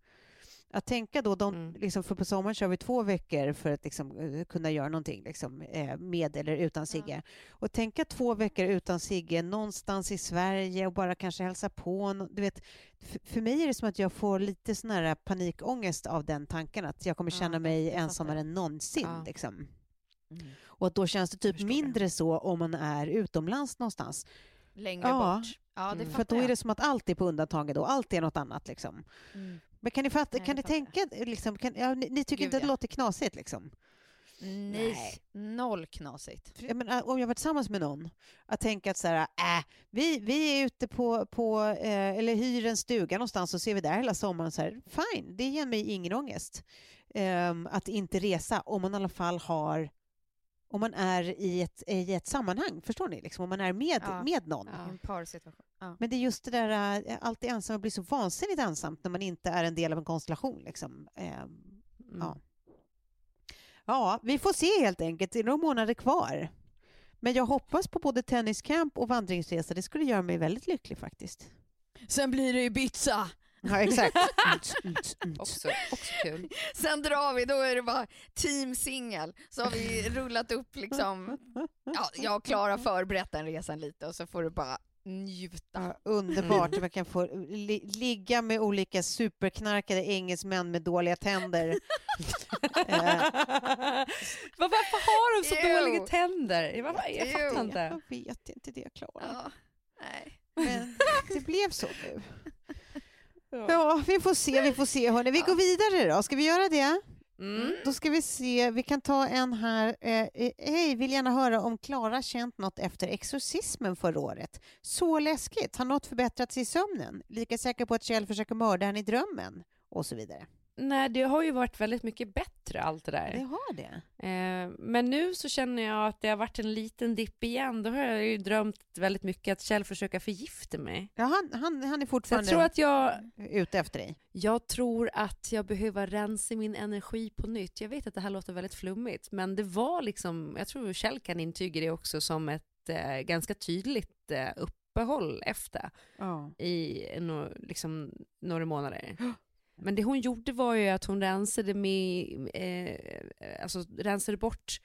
Att tänka då, de, Mm. liksom, för på sommaren kör vi två veckor för att liksom, eh, kunna göra någonting liksom, eh, med eller utan Sigge. Och tänka två veckor utan Sigge någonstans i Sverige och bara kanske hälsa på. Du vet, för mig är det som att jag får lite sån här panikångest av den tanken att jag kommer känna mig ensammare än någonsin. Liksom. Mm. Och att då känns det typ förstår det. mindre så om man är utomlands någonstans. Längre Ja. bort. Ja, Mm. För då är det som att allt är på undantaget och allt är något annat. Liksom. Mm. Men kan ni, fatta, Nej, kan ni tänka, liksom, kan, ja, ni, ni tycker Gud, inte att det ja. låter knasigt? Liksom? Nej, noll knasigt. Jag menar, om jag var tillsammans med någon, att tänka att så här, äh, vi, vi är ute på, på eh, eller hyr en stuga någonstans och ser vi där hela sommaren, så här, fine, det ger mig ingen ångest. Ehm, att inte resa om man i alla fall har om man är i ett, i ett sammanhang, förstår ni? Liksom, om man är med, Ja. med någon. Ja. En parsituation. Ja. Men det är just det där, äh, alltid ensam, att bli så vansinnigt ensamt när man inte är en del av en konstellation. Liksom. Ehm, Mm. Ja. Ja, vi får se helt enkelt. Det är några månader kvar. Men jag hoppas på både tenniscamp och vandringsresa. Det skulle göra mig väldigt lycklig faktiskt. Sen blir det Ibiza. Ja, exakt. Också, också kul. Sen drar vi, då är det bara team singel. Så har vi rullat upp liksom, ja, jag och Klara förberett den resan lite och så får du bara njuta. Ja, underbart jag kan få li ligga med olika superknarkade engelsmän med dåliga tänder. Eh, Vad- Varför har de så Ew. dåliga tänder? Varför? Jag fattar inte. jag vet inte det, Klara. Ja, nej. Men det blev så nu. Ja, vi får se, vi får se. Hörni. Vi går vidare då. Ska vi göra det? Mm. Då ska vi se, vi kan ta en här. Eh, eh, Hej, vill gärna höra om Klara känt något efter exorcismen förra året. Så läskigt. Har något förbättrats i sömnen? Lika säker på att Kjell försöker mörda henne i drömmen? Och så vidare. Nej, det har ju varit väldigt mycket bättre allt det där. Det har det. Eh, men nu så känner jag att det har varit en liten dipp igen. Då har jag ju drömt väldigt mycket att Kjell försöker förgifta mig. Ja, han, han, han är Så jag fortfarande tror att jag, ute efter dig. jag tror att jag behöver rensa min energi på nytt. Jag vet att det här låter väldigt flummigt, men det var liksom, jag tror Kjell kan intyga det också som ett eh, ganska tydligt eh, uppehåll efter Ja. i no, liksom, några månader. Men det hon gjorde var ju att hon rensade, med, eh, alltså, rensade bort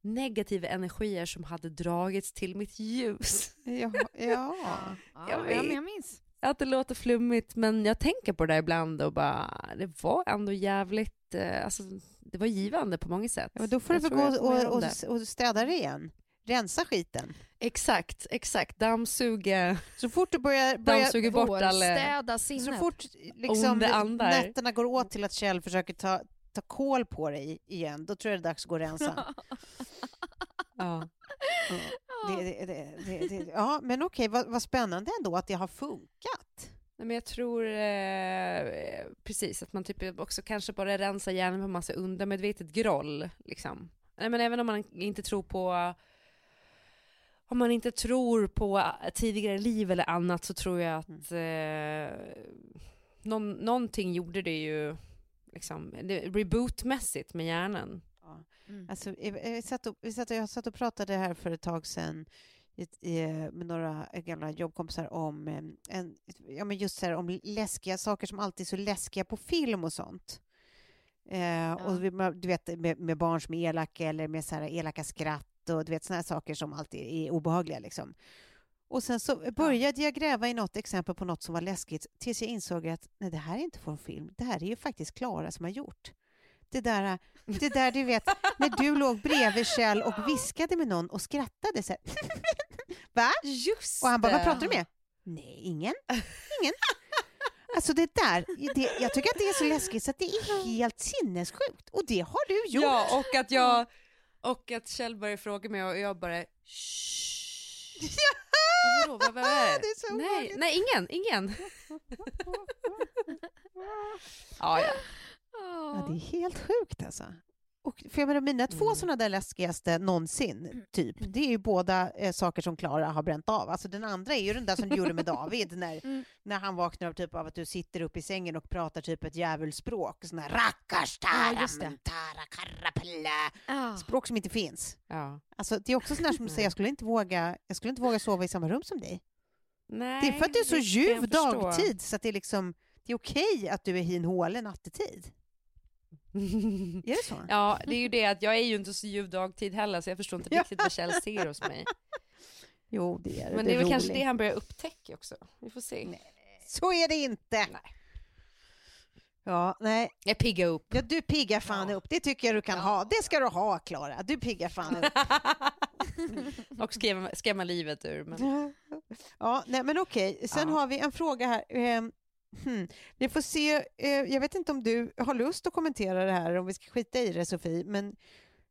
negativa energier som hade dragits till mitt ljus. Ja, ja. Ja, Jag ja, vet. men jag minns. Att det låter flummigt, men jag tänker på det ibland och bara, det var ändå jävligt, eh, alltså, det var givande på många sätt. Ja, då får du Jag väl tror jag gå och, och, och städa det igen. Rensa skiten. Exakt, exakt. Dammsuga, Så fort du börjar, börjar dammsuga bort alla... Så fort liksom, nätterna går åt till att Kjell försöker ta, ta koll på dig igen, då tror jag det är dags att gå och rensa. Ja. Det, det, det, det, det, ja, men okej, vad, vad spännande ändå att det har funkat. Nej, men jag tror eh, precis att man typ också kanske bara rensar hjärnan på massa undermedvetet groll. Liksom. Nej, men även om man inte tror på om man inte tror på tidigare liv eller annat så tror jag att eh, någon, någonting gjorde det ju liksom, rebootmässigt med hjärnan. Mm. Alltså, vi satt och, vi satt och, jag satt och pratade här för ett tag sedan i, i, med några gamla jobbkompisar om, eh, en, ja, men just så här, om läskiga saker som alltid är så läskiga på film och sånt. Eh, och vi, du vet med, med barn som är elaka eller med så här elaka skratt skratt och du vet här saker som alltid är obehagliga. Liksom. Och sen så började jag gräva i något exempel på något som var läskigt tills jag insåg att nej, det här är inte från film. Det här är ju faktiskt Klara som har gjort. Det där, det där du vet, när du låg bredvid Kjell och viskade med någon och skrattade så här. Va? Just Och han bara, vad pratar du med? Nej, ingen. Ingen. Alltså det där, det, jag tycker att det är så läskigt så att det är helt sinnessjukt. Och det har du gjort. Ja, och att jag och att Kjell börjar fråga mig och jag bara Shh. Vadå, vad, vad är det? Det är så nej, nej, ingen, ingen. ja, ja. Ja, det är helt sjukt alltså. Och för jag menar, mina två Mm. sådana där läskigaste någonsin, typ, det är ju båda eh, saker som Klara har bränt av. Alltså den andra är ju den där som du gjorde med David, när, Mm. när han vaknar av, typ, av att du sitter upp i sängen och pratar typ ett djävulsspråk. Sån här det. mentara, karrapella. Ah. Språk som inte finns. ja. Alltså, det är också sån där som säger jag skulle inte våga, jag skulle inte våga sova i samma rum som dig. Nej, Det är för att du är så det ljuv dagtid så att det är liksom, det är okej att du är hin håle nattetid. Är det så? Ja, det är ju det att jag är ju inte så ljuv dagtid heller så jag förstår inte riktigt vad Kjell ser hos mig. Jo, det är Men det är väl kanske det han börjar upptäcka också. Vi får se. Så är det inte! Nej. Ja, nej. Jag piggar upp. Ja, du piggar fan upp. Det tycker jag du kan ha. Det ska du ha, Klara. Du piggar fan upp. och skrämma, skrämma livet ur. Men... Ja, nej, men okej. Sen Ja. har vi en fråga här. Hmm. Vi får se. eh, jag vet inte om du har lust att kommentera det här, om vi ska skita i det, Sofie. Men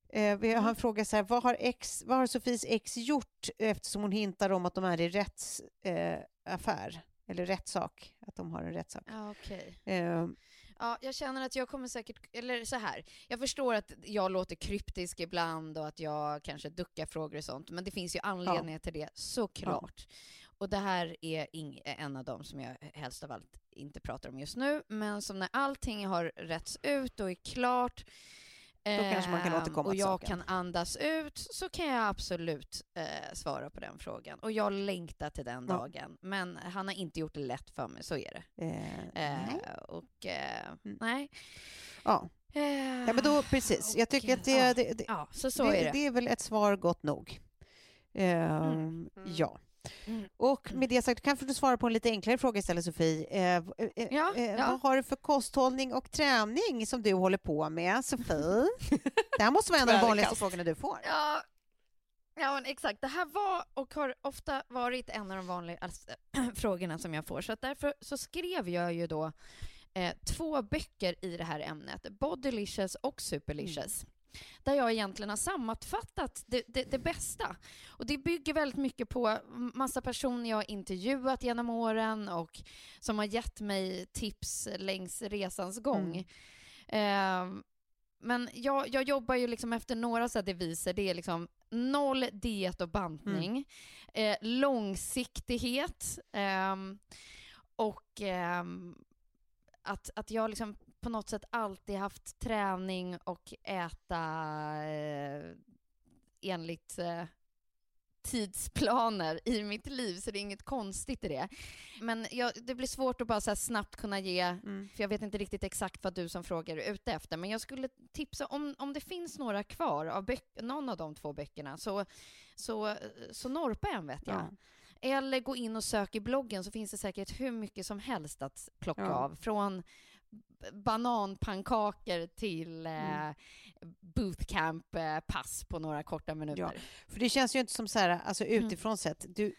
eh, vi har en fråga så här. Vad har, ex, vad har Sofies ex gjort eftersom hon hintar om att de är i rättsaffär? Eh, eller rättssak. Att de har en rättssak. Ja, okej. Ehm, Ja, jag känner att jag kommer säkert, eller så här. jag förstår att jag låter kryptisk ibland och att jag kanske duckar frågor och sånt, men det finns ju anledningar till det, såklart. Och det här är en av dem som jag helst av allt inte pratar om just nu, men som när allting har rätts ut och är klart, kanske man kan ehm, återkomma och jag saken. kan andas ut, så kan jag absolut eh, svara på den frågan. Och jag längtar till den Ja. dagen, men han har inte gjort det lätt för mig, så är det. eh, Eh, nej. och eh, Mm. nej. Ja. Eh, ja, men då precis. Jag tycker att det, ja, det, det, Ja, så så det, är det. det är väl ett svar gott nog. Ehm, Mm. Ja. Mm. Och med det sagt, kan du svara på en lite enklare fråga istället, Sofie. Eh, v- eh, Ja, eh, ja. Vad har du för kosthållning och träning som du håller på med, Sofie? det här måste vara en av de vanligaste frågorna du får. Ja, ja men exakt. Det här var och har ofta varit en av de vanligaste frågorna som jag får. Så därför så skrev jag ju då eh, två böcker i det här ämnet, Bodylicious och Superlicious. Där jag egentligen har sammanfattat det, det, det bästa. Och det bygger väldigt mycket på massa personer jag har intervjuat genom åren och som har gett mig tips längs resans gång. Ehm, men jag, jag jobbar ju liksom efter några så deviser. Det är liksom noll diet och bantning, eh, långsiktighet ehm, och ehm, att, att jag liksom på något sätt alltid haft träning och äta eh, enligt eh, tidsplaner i mitt liv, så det är inget konstigt i det. Men jag, det blir svårt att bara så snabbt kunna ge, Mm. för jag vet inte riktigt exakt vad du som frågar är ute efter, men jag skulle tipsa om, om det finns några kvar av böck, någon av de två böckerna, så, så, så norpa en vet jag. Ja. Eller gå in och sök i bloggen så finns det säkert hur mycket som helst att plocka Ja. av. Från bananpannkakor till eh, Mm. bootcamp-pass på några korta minuter. För det känns ju inte som så här, alltså Mm. utifrån sett, du,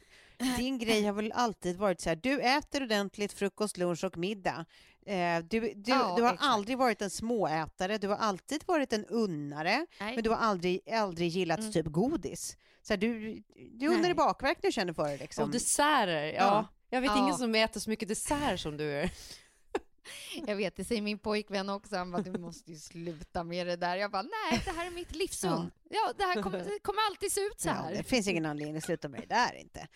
din grej har väl alltid varit så här, du äter ordentligt frukost, lunch och middag. Eh, du, du, Ja, du har exakt. aldrig varit en småätare, du har alltid varit en unnare, Nej. men du har aldrig, aldrig gillat Mm. typ godis. Så här, du, du undrar i bakverk när du känner för det liksom. Och desserter, ja. Ja. Jag vet Ja. ingen som äter så mycket dessert som du gör. Jag vet, det säger min pojkvän också. Han bara, du måste ju sluta med det där. Jag bara, nej, det här är mitt livsrum. Ja, det här kommer, kommer alltid se ut så Ja, här. det finns ingen anledning att sluta med det där inte.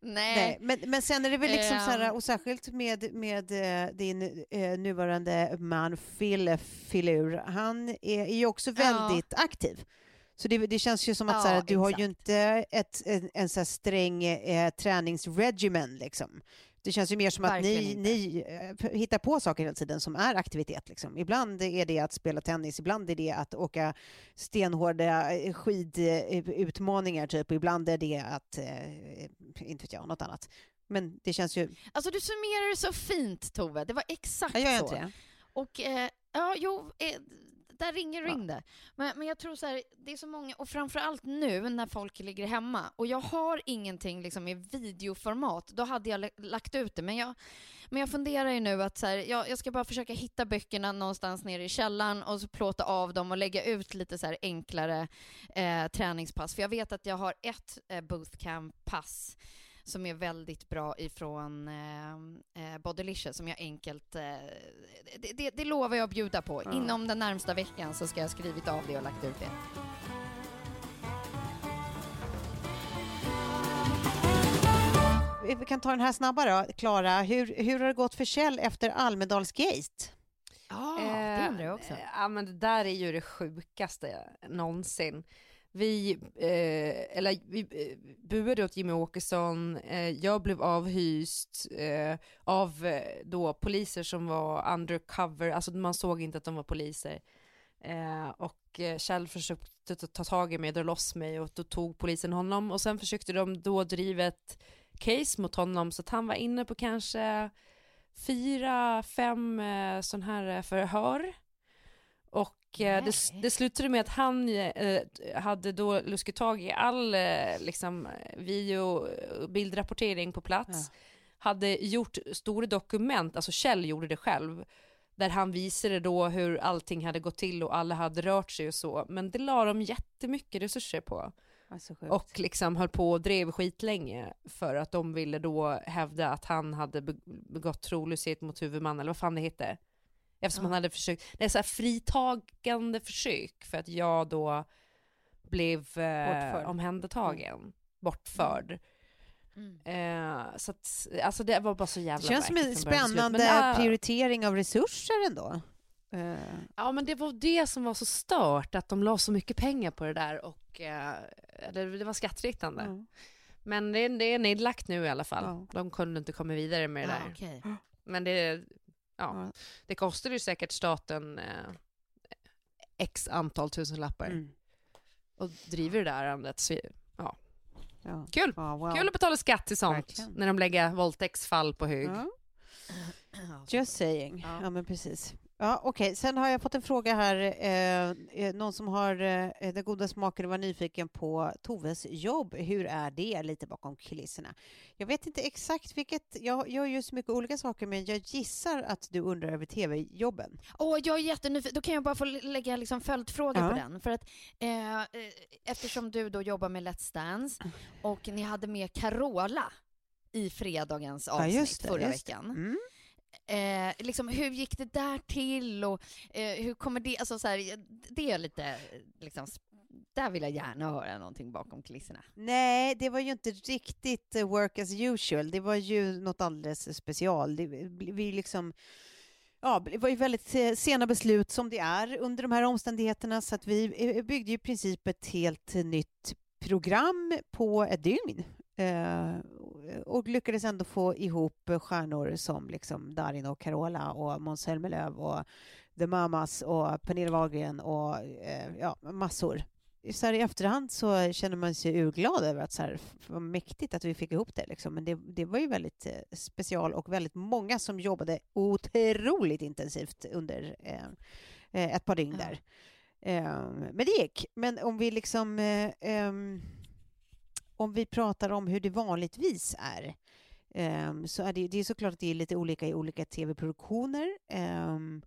Nej. Nej, men, men sen är det väl liksom så här, Ehm. och särskilt med, med eh, din eh, nuvarande man Phil Filur, han är, är ju också Ja. väldigt aktiv. Så det, det känns ju som att Ja, här, du har ju exakt. inte ett, en, en så här sträng eh, träningsregimen liksom. Det känns ju mer som att ni, ni eh, hittar på saker hela tiden som är aktivitet. Liksom. Ibland är det att spela tennis, ibland är det att åka stenhårda eh, skidutmaningar, typ. och ibland är det att, eh, inte vet jag, något annat. Men det känns ju... Alltså du summerar det så fint Tove, det var exakt Jag så. inte det. Och eh, ja, jo, eh, där ringer Ja. ringde. Men, men jag tror så här, det är så många, och framförallt nu när folk ligger hemma, och jag har ingenting liksom i videoformat, då hade jag lagt ut det. Men jag, men jag funderar ju nu att så här, jag, jag ska bara försöka hitta böckerna någonstans nere i källaren och så plåta av dem och lägga ut lite så enklare eh, träningspass. För jag vet att jag har ett eh, bootcamp-pass som är väldigt bra ifrån eh, eh, Bodylicious som jag enkelt... Eh, det, det, det lovar jag att bjuda på. Ja. Inom den närmsta veckan så ska jag ha skrivit av det och lagt ut det. Vi kan ta den här snabbare då. Klara, hur, hur har det gått för Kjell efter Almedalsgate? Ja, Eh, det undrar jag också. eh, Ja, men det där är ju det sjukaste någonsin. Vi, eh, eller vi eh, buade åt Jimmy Åkesson, eh, jag blev avhyst eh, av eh, då poliser som var undercover, alltså man såg inte att de var poliser. Eh, och eh, Kjell försökte ta- tag i mig, dra loss mig och då tog polisen honom och sen försökte de då driva ett case mot honom så att han var inne på kanske fyra, fem eh, sån här eh, förhör. Och det, Nej. det slutade med att han eh, hade då luskat tag i all eh, liksom, video och bildrapportering på plats. Hade gjort stora dokument, alltså Kjell gjorde det själv, där han visade då hur allting hade gått till och alla hade rört sig och så. Men det la de jättemycket resurser på. Alltså. Och liksom höll på och drev skitlänge för att de ville då hävda att han hade be- begått trolöshet mot huvudmannen, eller vad fan det hette. Eftersom han hade försökt, det är så här fritagande försök för att jag då blev eh, omhändertagen, bortförd. Mm. Eh, så att, alltså det var bara så jävla det känns som en spännande Men, ah, prioritering av resurser ändå. Eh, Ja men det var det som var så stört, att de la så mycket pengar på det där och eh, det, det var skattriktande. ja. Men det, det är nedlagt nu i alla fall. Ja. De kunde inte komma vidare med det Ja, där. okej. Men det, ja, det kostade ju säkert staten eh, x antal tusenlappar Mm. och driver det där ärendet. Så, ja. Ja. Kul! Ja, wow. Kul att betala skatt till sånt Verkligen. när de lägger våldtäktsfall på hög. Just saying. Ja, men precis. Ja, Okej, sen har jag fått en fråga här. Eh, eh, någon som har eh, den goda smaken var nyfiken på Toves jobb. Hur är det lite bakom kulisserna? Jag vet inte exakt vilket... Jag gör ju så mycket olika saker, men jag gissar att du undrar över tv-jobben. Åh, jag är jättenyfiken. Då kan jag bara få lägga liksom följdfrågor Ja. på den. För att, eh, eh, eftersom du då jobbar med Let's Dance och ni hade med Carola i fredagens Ja, avsnitt just det, förra veckan. Mm. Eh, liksom, hur gick det där till och eh, hur kommer det, alltså så här, det är lite, liksom, där vill jag gärna höra någonting bakom kulisserna. Nej, det var ju inte riktigt eh, work as usual. Det var ju något alldeles special. Det, eh, vi liksom, ja, det var ju väldigt eh, sena beslut som det är under de här omständigheterna så att vi byggde ju i princip ett helt nytt program på ett dygn. Eh, och lyckades ändå få ihop stjärnor som liksom Darin och Carola och Måns Zelmerlöw och The Mamas och Pernilla Wahlgren och eh, ja, massor så här i efterhand så känner man sig urglad över att så här, vad mäktigt att vi fick ihop det. Liksom. Men det, det var ju väldigt eh, special och väldigt många som jobbade otroligt intensivt under eh, eh, ett par dygn där. Eh, men det gick. Men om vi liksom eh, ehm, om vi pratar om hur det vanligtvis är ehm, så är det, det är såklart att det är lite olika i olika tv-produktioner. Ehm,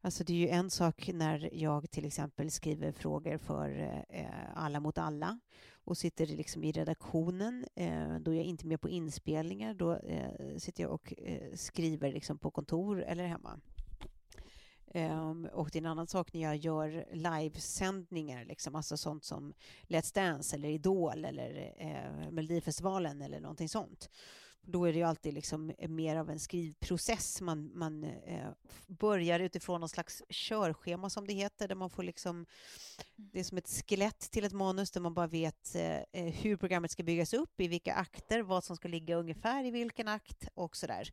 alltså det är ju en sak när jag till exempel skriver frågor för eh, Alla mot alla och sitter liksom i redaktionen. Eh, då är jag inte med på inspelningar. Då eh, sitter jag och skriver liksom på kontor eller hemma. Um, och det är en annan sak när jag gör livesändningar, liksom, alltså sånt som Let's Dance eller Idol eller eh, Melodifestivalen eller någonting sånt. Då är det ju alltid liksom mer av en skrivprocess. Man, man eh, börjar utifrån någon slags körschema som det heter, där man får liksom, det är som ett skelett till ett manus där man bara vet eh, hur programmet ska byggas upp, i vilka akter, vad som ska ligga ungefär i vilken akt och sådär.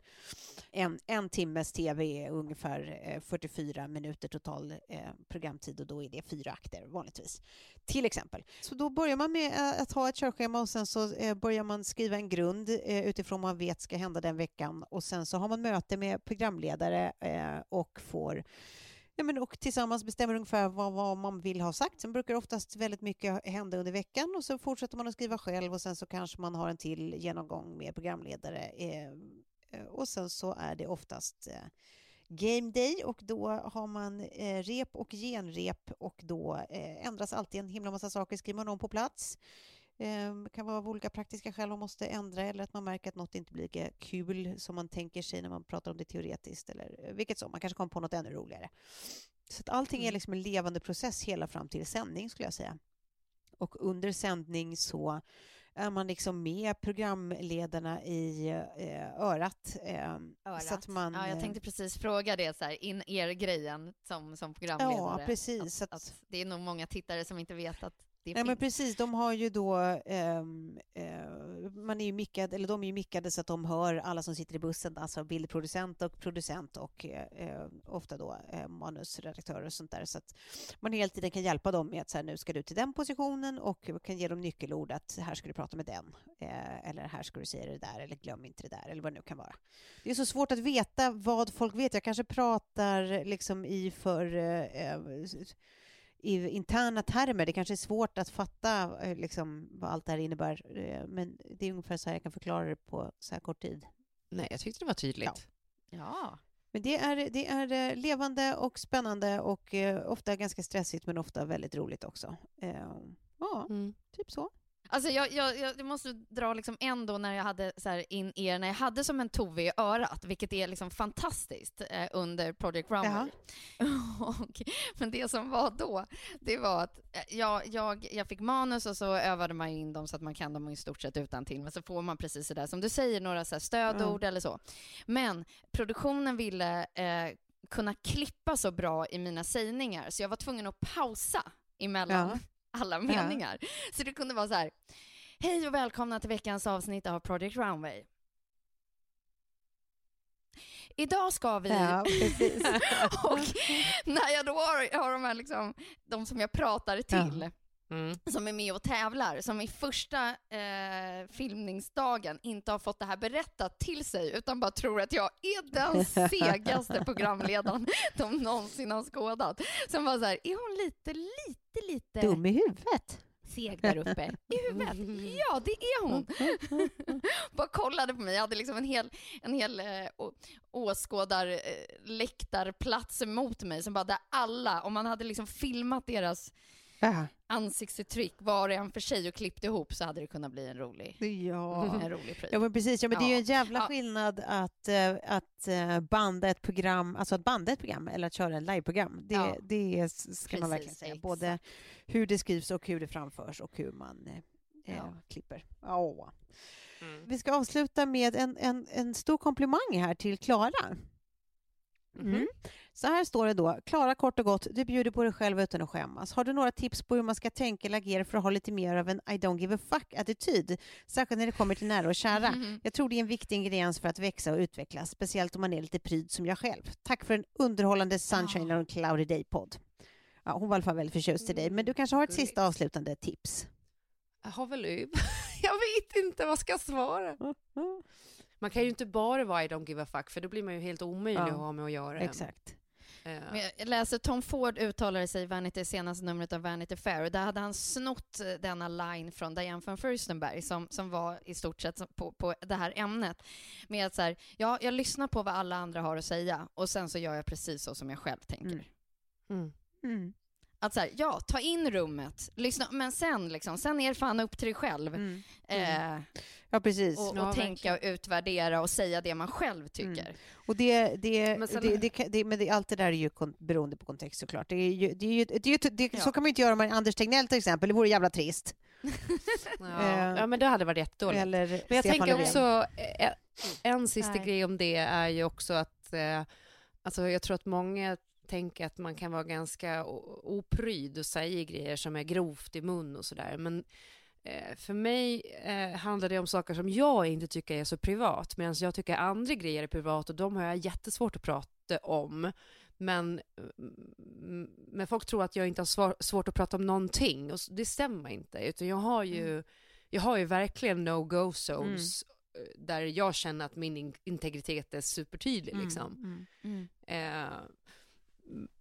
En, en timmes tv är ungefär eh, 44 minuter total eh, programtid och då är det fyra akter vanligtvis. Till exempel. Så då börjar man med eh, att ha ett körschema och sen så eh, börjar man skriva en grund eh, utifrån man vet ska hända den veckan och sen så har man möte med programledare eh, och får Ja, men och tillsammans bestämmer ungefär vad, vad, man vill ha sagt. Sen brukar oftast väldigt mycket hända under veckan och så fortsätter man att skriva själv och sen så kanske man har en till genomgång med programledare. Eh, eh, och sen så är det oftast eh, game day och då har man eh, rep och genrep och då eh, ändras alltid en himla massa saker, skriver man om på plats. Det kan vara av olika praktiska skäl man måste ändra eller att man märker att något inte blir lika kul som man tänker sig när man pratar om det teoretiskt eller vilket som, man kanske kommer på något ännu roligare. Så att allting är mm. liksom en levande process hela fram till sändning skulle jag säga. Och under sändning så är man liksom med programledarna i eh, örat. Eh, örat. Så att man, ja, jag tänkte precis fråga det, så här, in er grejen som, som programledare. Ja, precis. Att, att, det är nog många tittare som inte vet att det Nej, men precis. De har ju då... Eh, eh, man är ju mickad, eller de är ju mickade så att de hör alla som sitter i bussen, alltså bildproducent och producent och eh, ofta då eh, manusredaktörer och sånt där. Så att man hela tiden kan hjälpa dem med att så här, nu ska du till den positionen och kan ge dem nyckelord att här ska du prata med den. Eh, eller här ska du säga det där eller glöm inte det där eller vad det nu kan vara. Det är så svårt att veta vad folk vet. Jag kanske pratar liksom i för eh, i interna termer. Det kanske är svårt att fatta eh, liksom, vad allt det här innebär, eh, men det är ungefär så här jag kan förklara det på så här kort tid. Nej, jag tyckte det var tydligt. Ja. ja. Men det är, det är eh, levande och spännande och ofta ganska stressigt men ofta väldigt roligt också. Ja, mm. typ så. Alltså jag, jag, jag måste dra liksom en då när jag hade så här in er, när jag hade som en Tove i örat, vilket är liksom fantastiskt eh, under Project Runway. men det som var då, det var att eh, jag, jag, jag fick manus och så övade man in dem så att man kan dem i stort sett utan till men så får man precis det där som du säger, några så stödord mm. eller så. Men produktionen ville eh, kunna klippa så bra i mina sägningar så jag var tvungen att pausa emellan. Ja alla meningar. Ja. Så det kunde vara så här, hej och välkomna till veckans avsnitt av Project Runway. Idag ska vi... Ja, och när jag då har, har de här liksom, de som jag pratar till, ja. Mm. som är med och tävlar, som i första eh, filmningsdagen inte har fått det här berättat till sig, utan bara tror att jag är den segaste programledaren de någonsin har skådat. Som var så här, är hon lite, lite, lite... Dum i huvudet? seg där uppe i huvudet. Ja, det är hon. Bara kollade på mig. Jag hade liksom en hel, en hel äh, åskådarläktarplats äh, mot mig som bara där alla, om man hade liksom filmat deras Äh. ansiktsuttryck var och en för sig och klippt ihop så hade det kunnat bli en rolig, ja. en rolig pryl. Ja, men precis. Ja, men det är ju en jävla ja. skillnad att, uh, att uh, banda ett program, alltså att banda ett program eller att köra ett liveprogram. Det, ja. det ska precis, man verkligen säga. Både hur det skrivs och hur det framförs och hur man uh, ja. klipper. Oh. Mm. Vi ska avsluta med en, en, en stor komplimang här till Klara. Mm. Mm. Så här står det då. Klara kort och gott, du bjuder på dig själv utan att skämmas. Har du några tips på hur man ska tänka eller agera för att ha lite mer av en I don't give a fuck-attityd? Särskilt när det kommer till nära och kära. Mm. Jag tror det är en viktig ingrediens för att växa och utvecklas, speciellt om man är lite pryd som jag själv. Tack för en underhållande Sunshine on Cloudy Day-podd. Ja, hon var i alla fall väldigt förtjust i dig, men du kanske har ett sista avslutande tips? Jag har väl Jag vet inte vad ska jag svara. Man kan ju inte bara vara I don't give a fuck, för då blir man ju helt omöjlig ja. att ha med att göra. Exakt. Men jag läser Tom Ford uttalade sig i Vanity, senaste numret av Vanity Fair och där hade han snott eh, denna line från Diane von Furstenberg som, som var i stort sett på, på det här ämnet. Med att så här, ja, jag lyssnar på vad alla andra har att säga och sen så gör jag precis så som jag själv tänker. Mm. Mm. Mm. Att så här, ja, ta in rummet, lyssna, men sen liksom, sen är det fan upp till dig själv. Mm. Eh, ja, precis. Och, och ja, tänka och utvärdera och säga det man själv tycker. Mm. Och det, det, men, sen, det, det, det, men det, allt det där är ju beroende på kontext såklart. Det är ju, det är ju, det är ju, det, så kan man ju inte göra med Anders Tegnell till exempel, det vore jävla trist. Ja, Eh, ja men det hade varit jättedåligt. Eller Men jag Stefan tänker Löfven. också, eh, en sista Nej. grej om det är ju också att eh, alltså jag tror att många tänker att man kan vara ganska opryd och säga grejer som är grovt i mun och sådär. Men eh, för mig eh, handlar det om saker som jag inte tycker är så privat, medan jag tycker andra grejer är privat och de har jag jättesvårt att prata om. Men, mm, men folk tror att jag inte har svar, svårt att prata om någonting och det stämmer inte. Utan jag har ju, jag har ju verkligen no-go zones eh, där jag känner att min in- integritet är supertydlig. Liksom. Mm. Eh, m-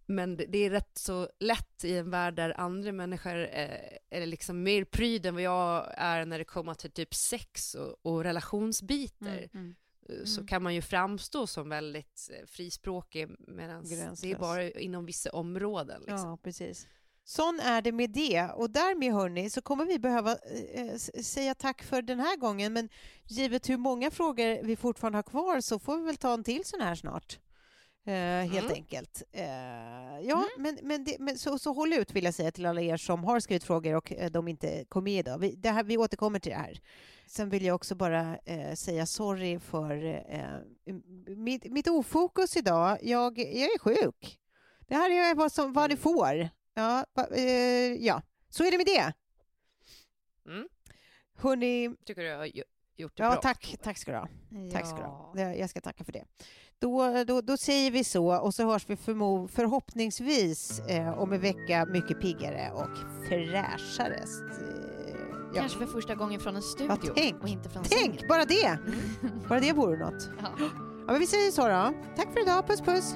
men det är rätt så lätt i en värld där andra människor eh, är liksom mer pryd än vad jag är när det kommer till typ sex och, och relationsbitar. Mm. Eh, Så kan man ju framstå som väldigt eh, frispråkig medan det är bara inom vissa områden. Liksom. Ja, precis. Sån är det med det. Och därmed hörni så kommer vi behöva eh, säga tack för den här gången. Men givet hur många frågor vi fortfarande har kvar så får vi väl ta en till sån här snart. Eh, helt Mm. enkelt. Eh, ja, men, men, det, men så, så håll ut vill jag säga till alla er som har skrivit frågor och eh, de inte kom med idag. Vi, det här, vi återkommer till det här. Sen vill jag också bara eh, säga sorry för eh, mitt, mitt ofokus idag. Jag, jag är sjuk. Det här är vad, som, vad ni får. Ja, va, eh, ja, så är det med det. Mm. Hörni, Tycker du har gj- gjort det ja, bra? tack, tack ska du ha. Tack ska du ha. Jag ska tacka för det. Då, då, då säger vi så och så hörs vi förmo- förhoppningsvis eh, om en vecka mycket piggare och fräschare. Eh, ja. Kanske för första gången från en studio Ja, tänk. och inte från Tänk, sängen. bara det! Bara det vore något. Ja. Ja, men vi säger så då. Tack för idag, puss puss!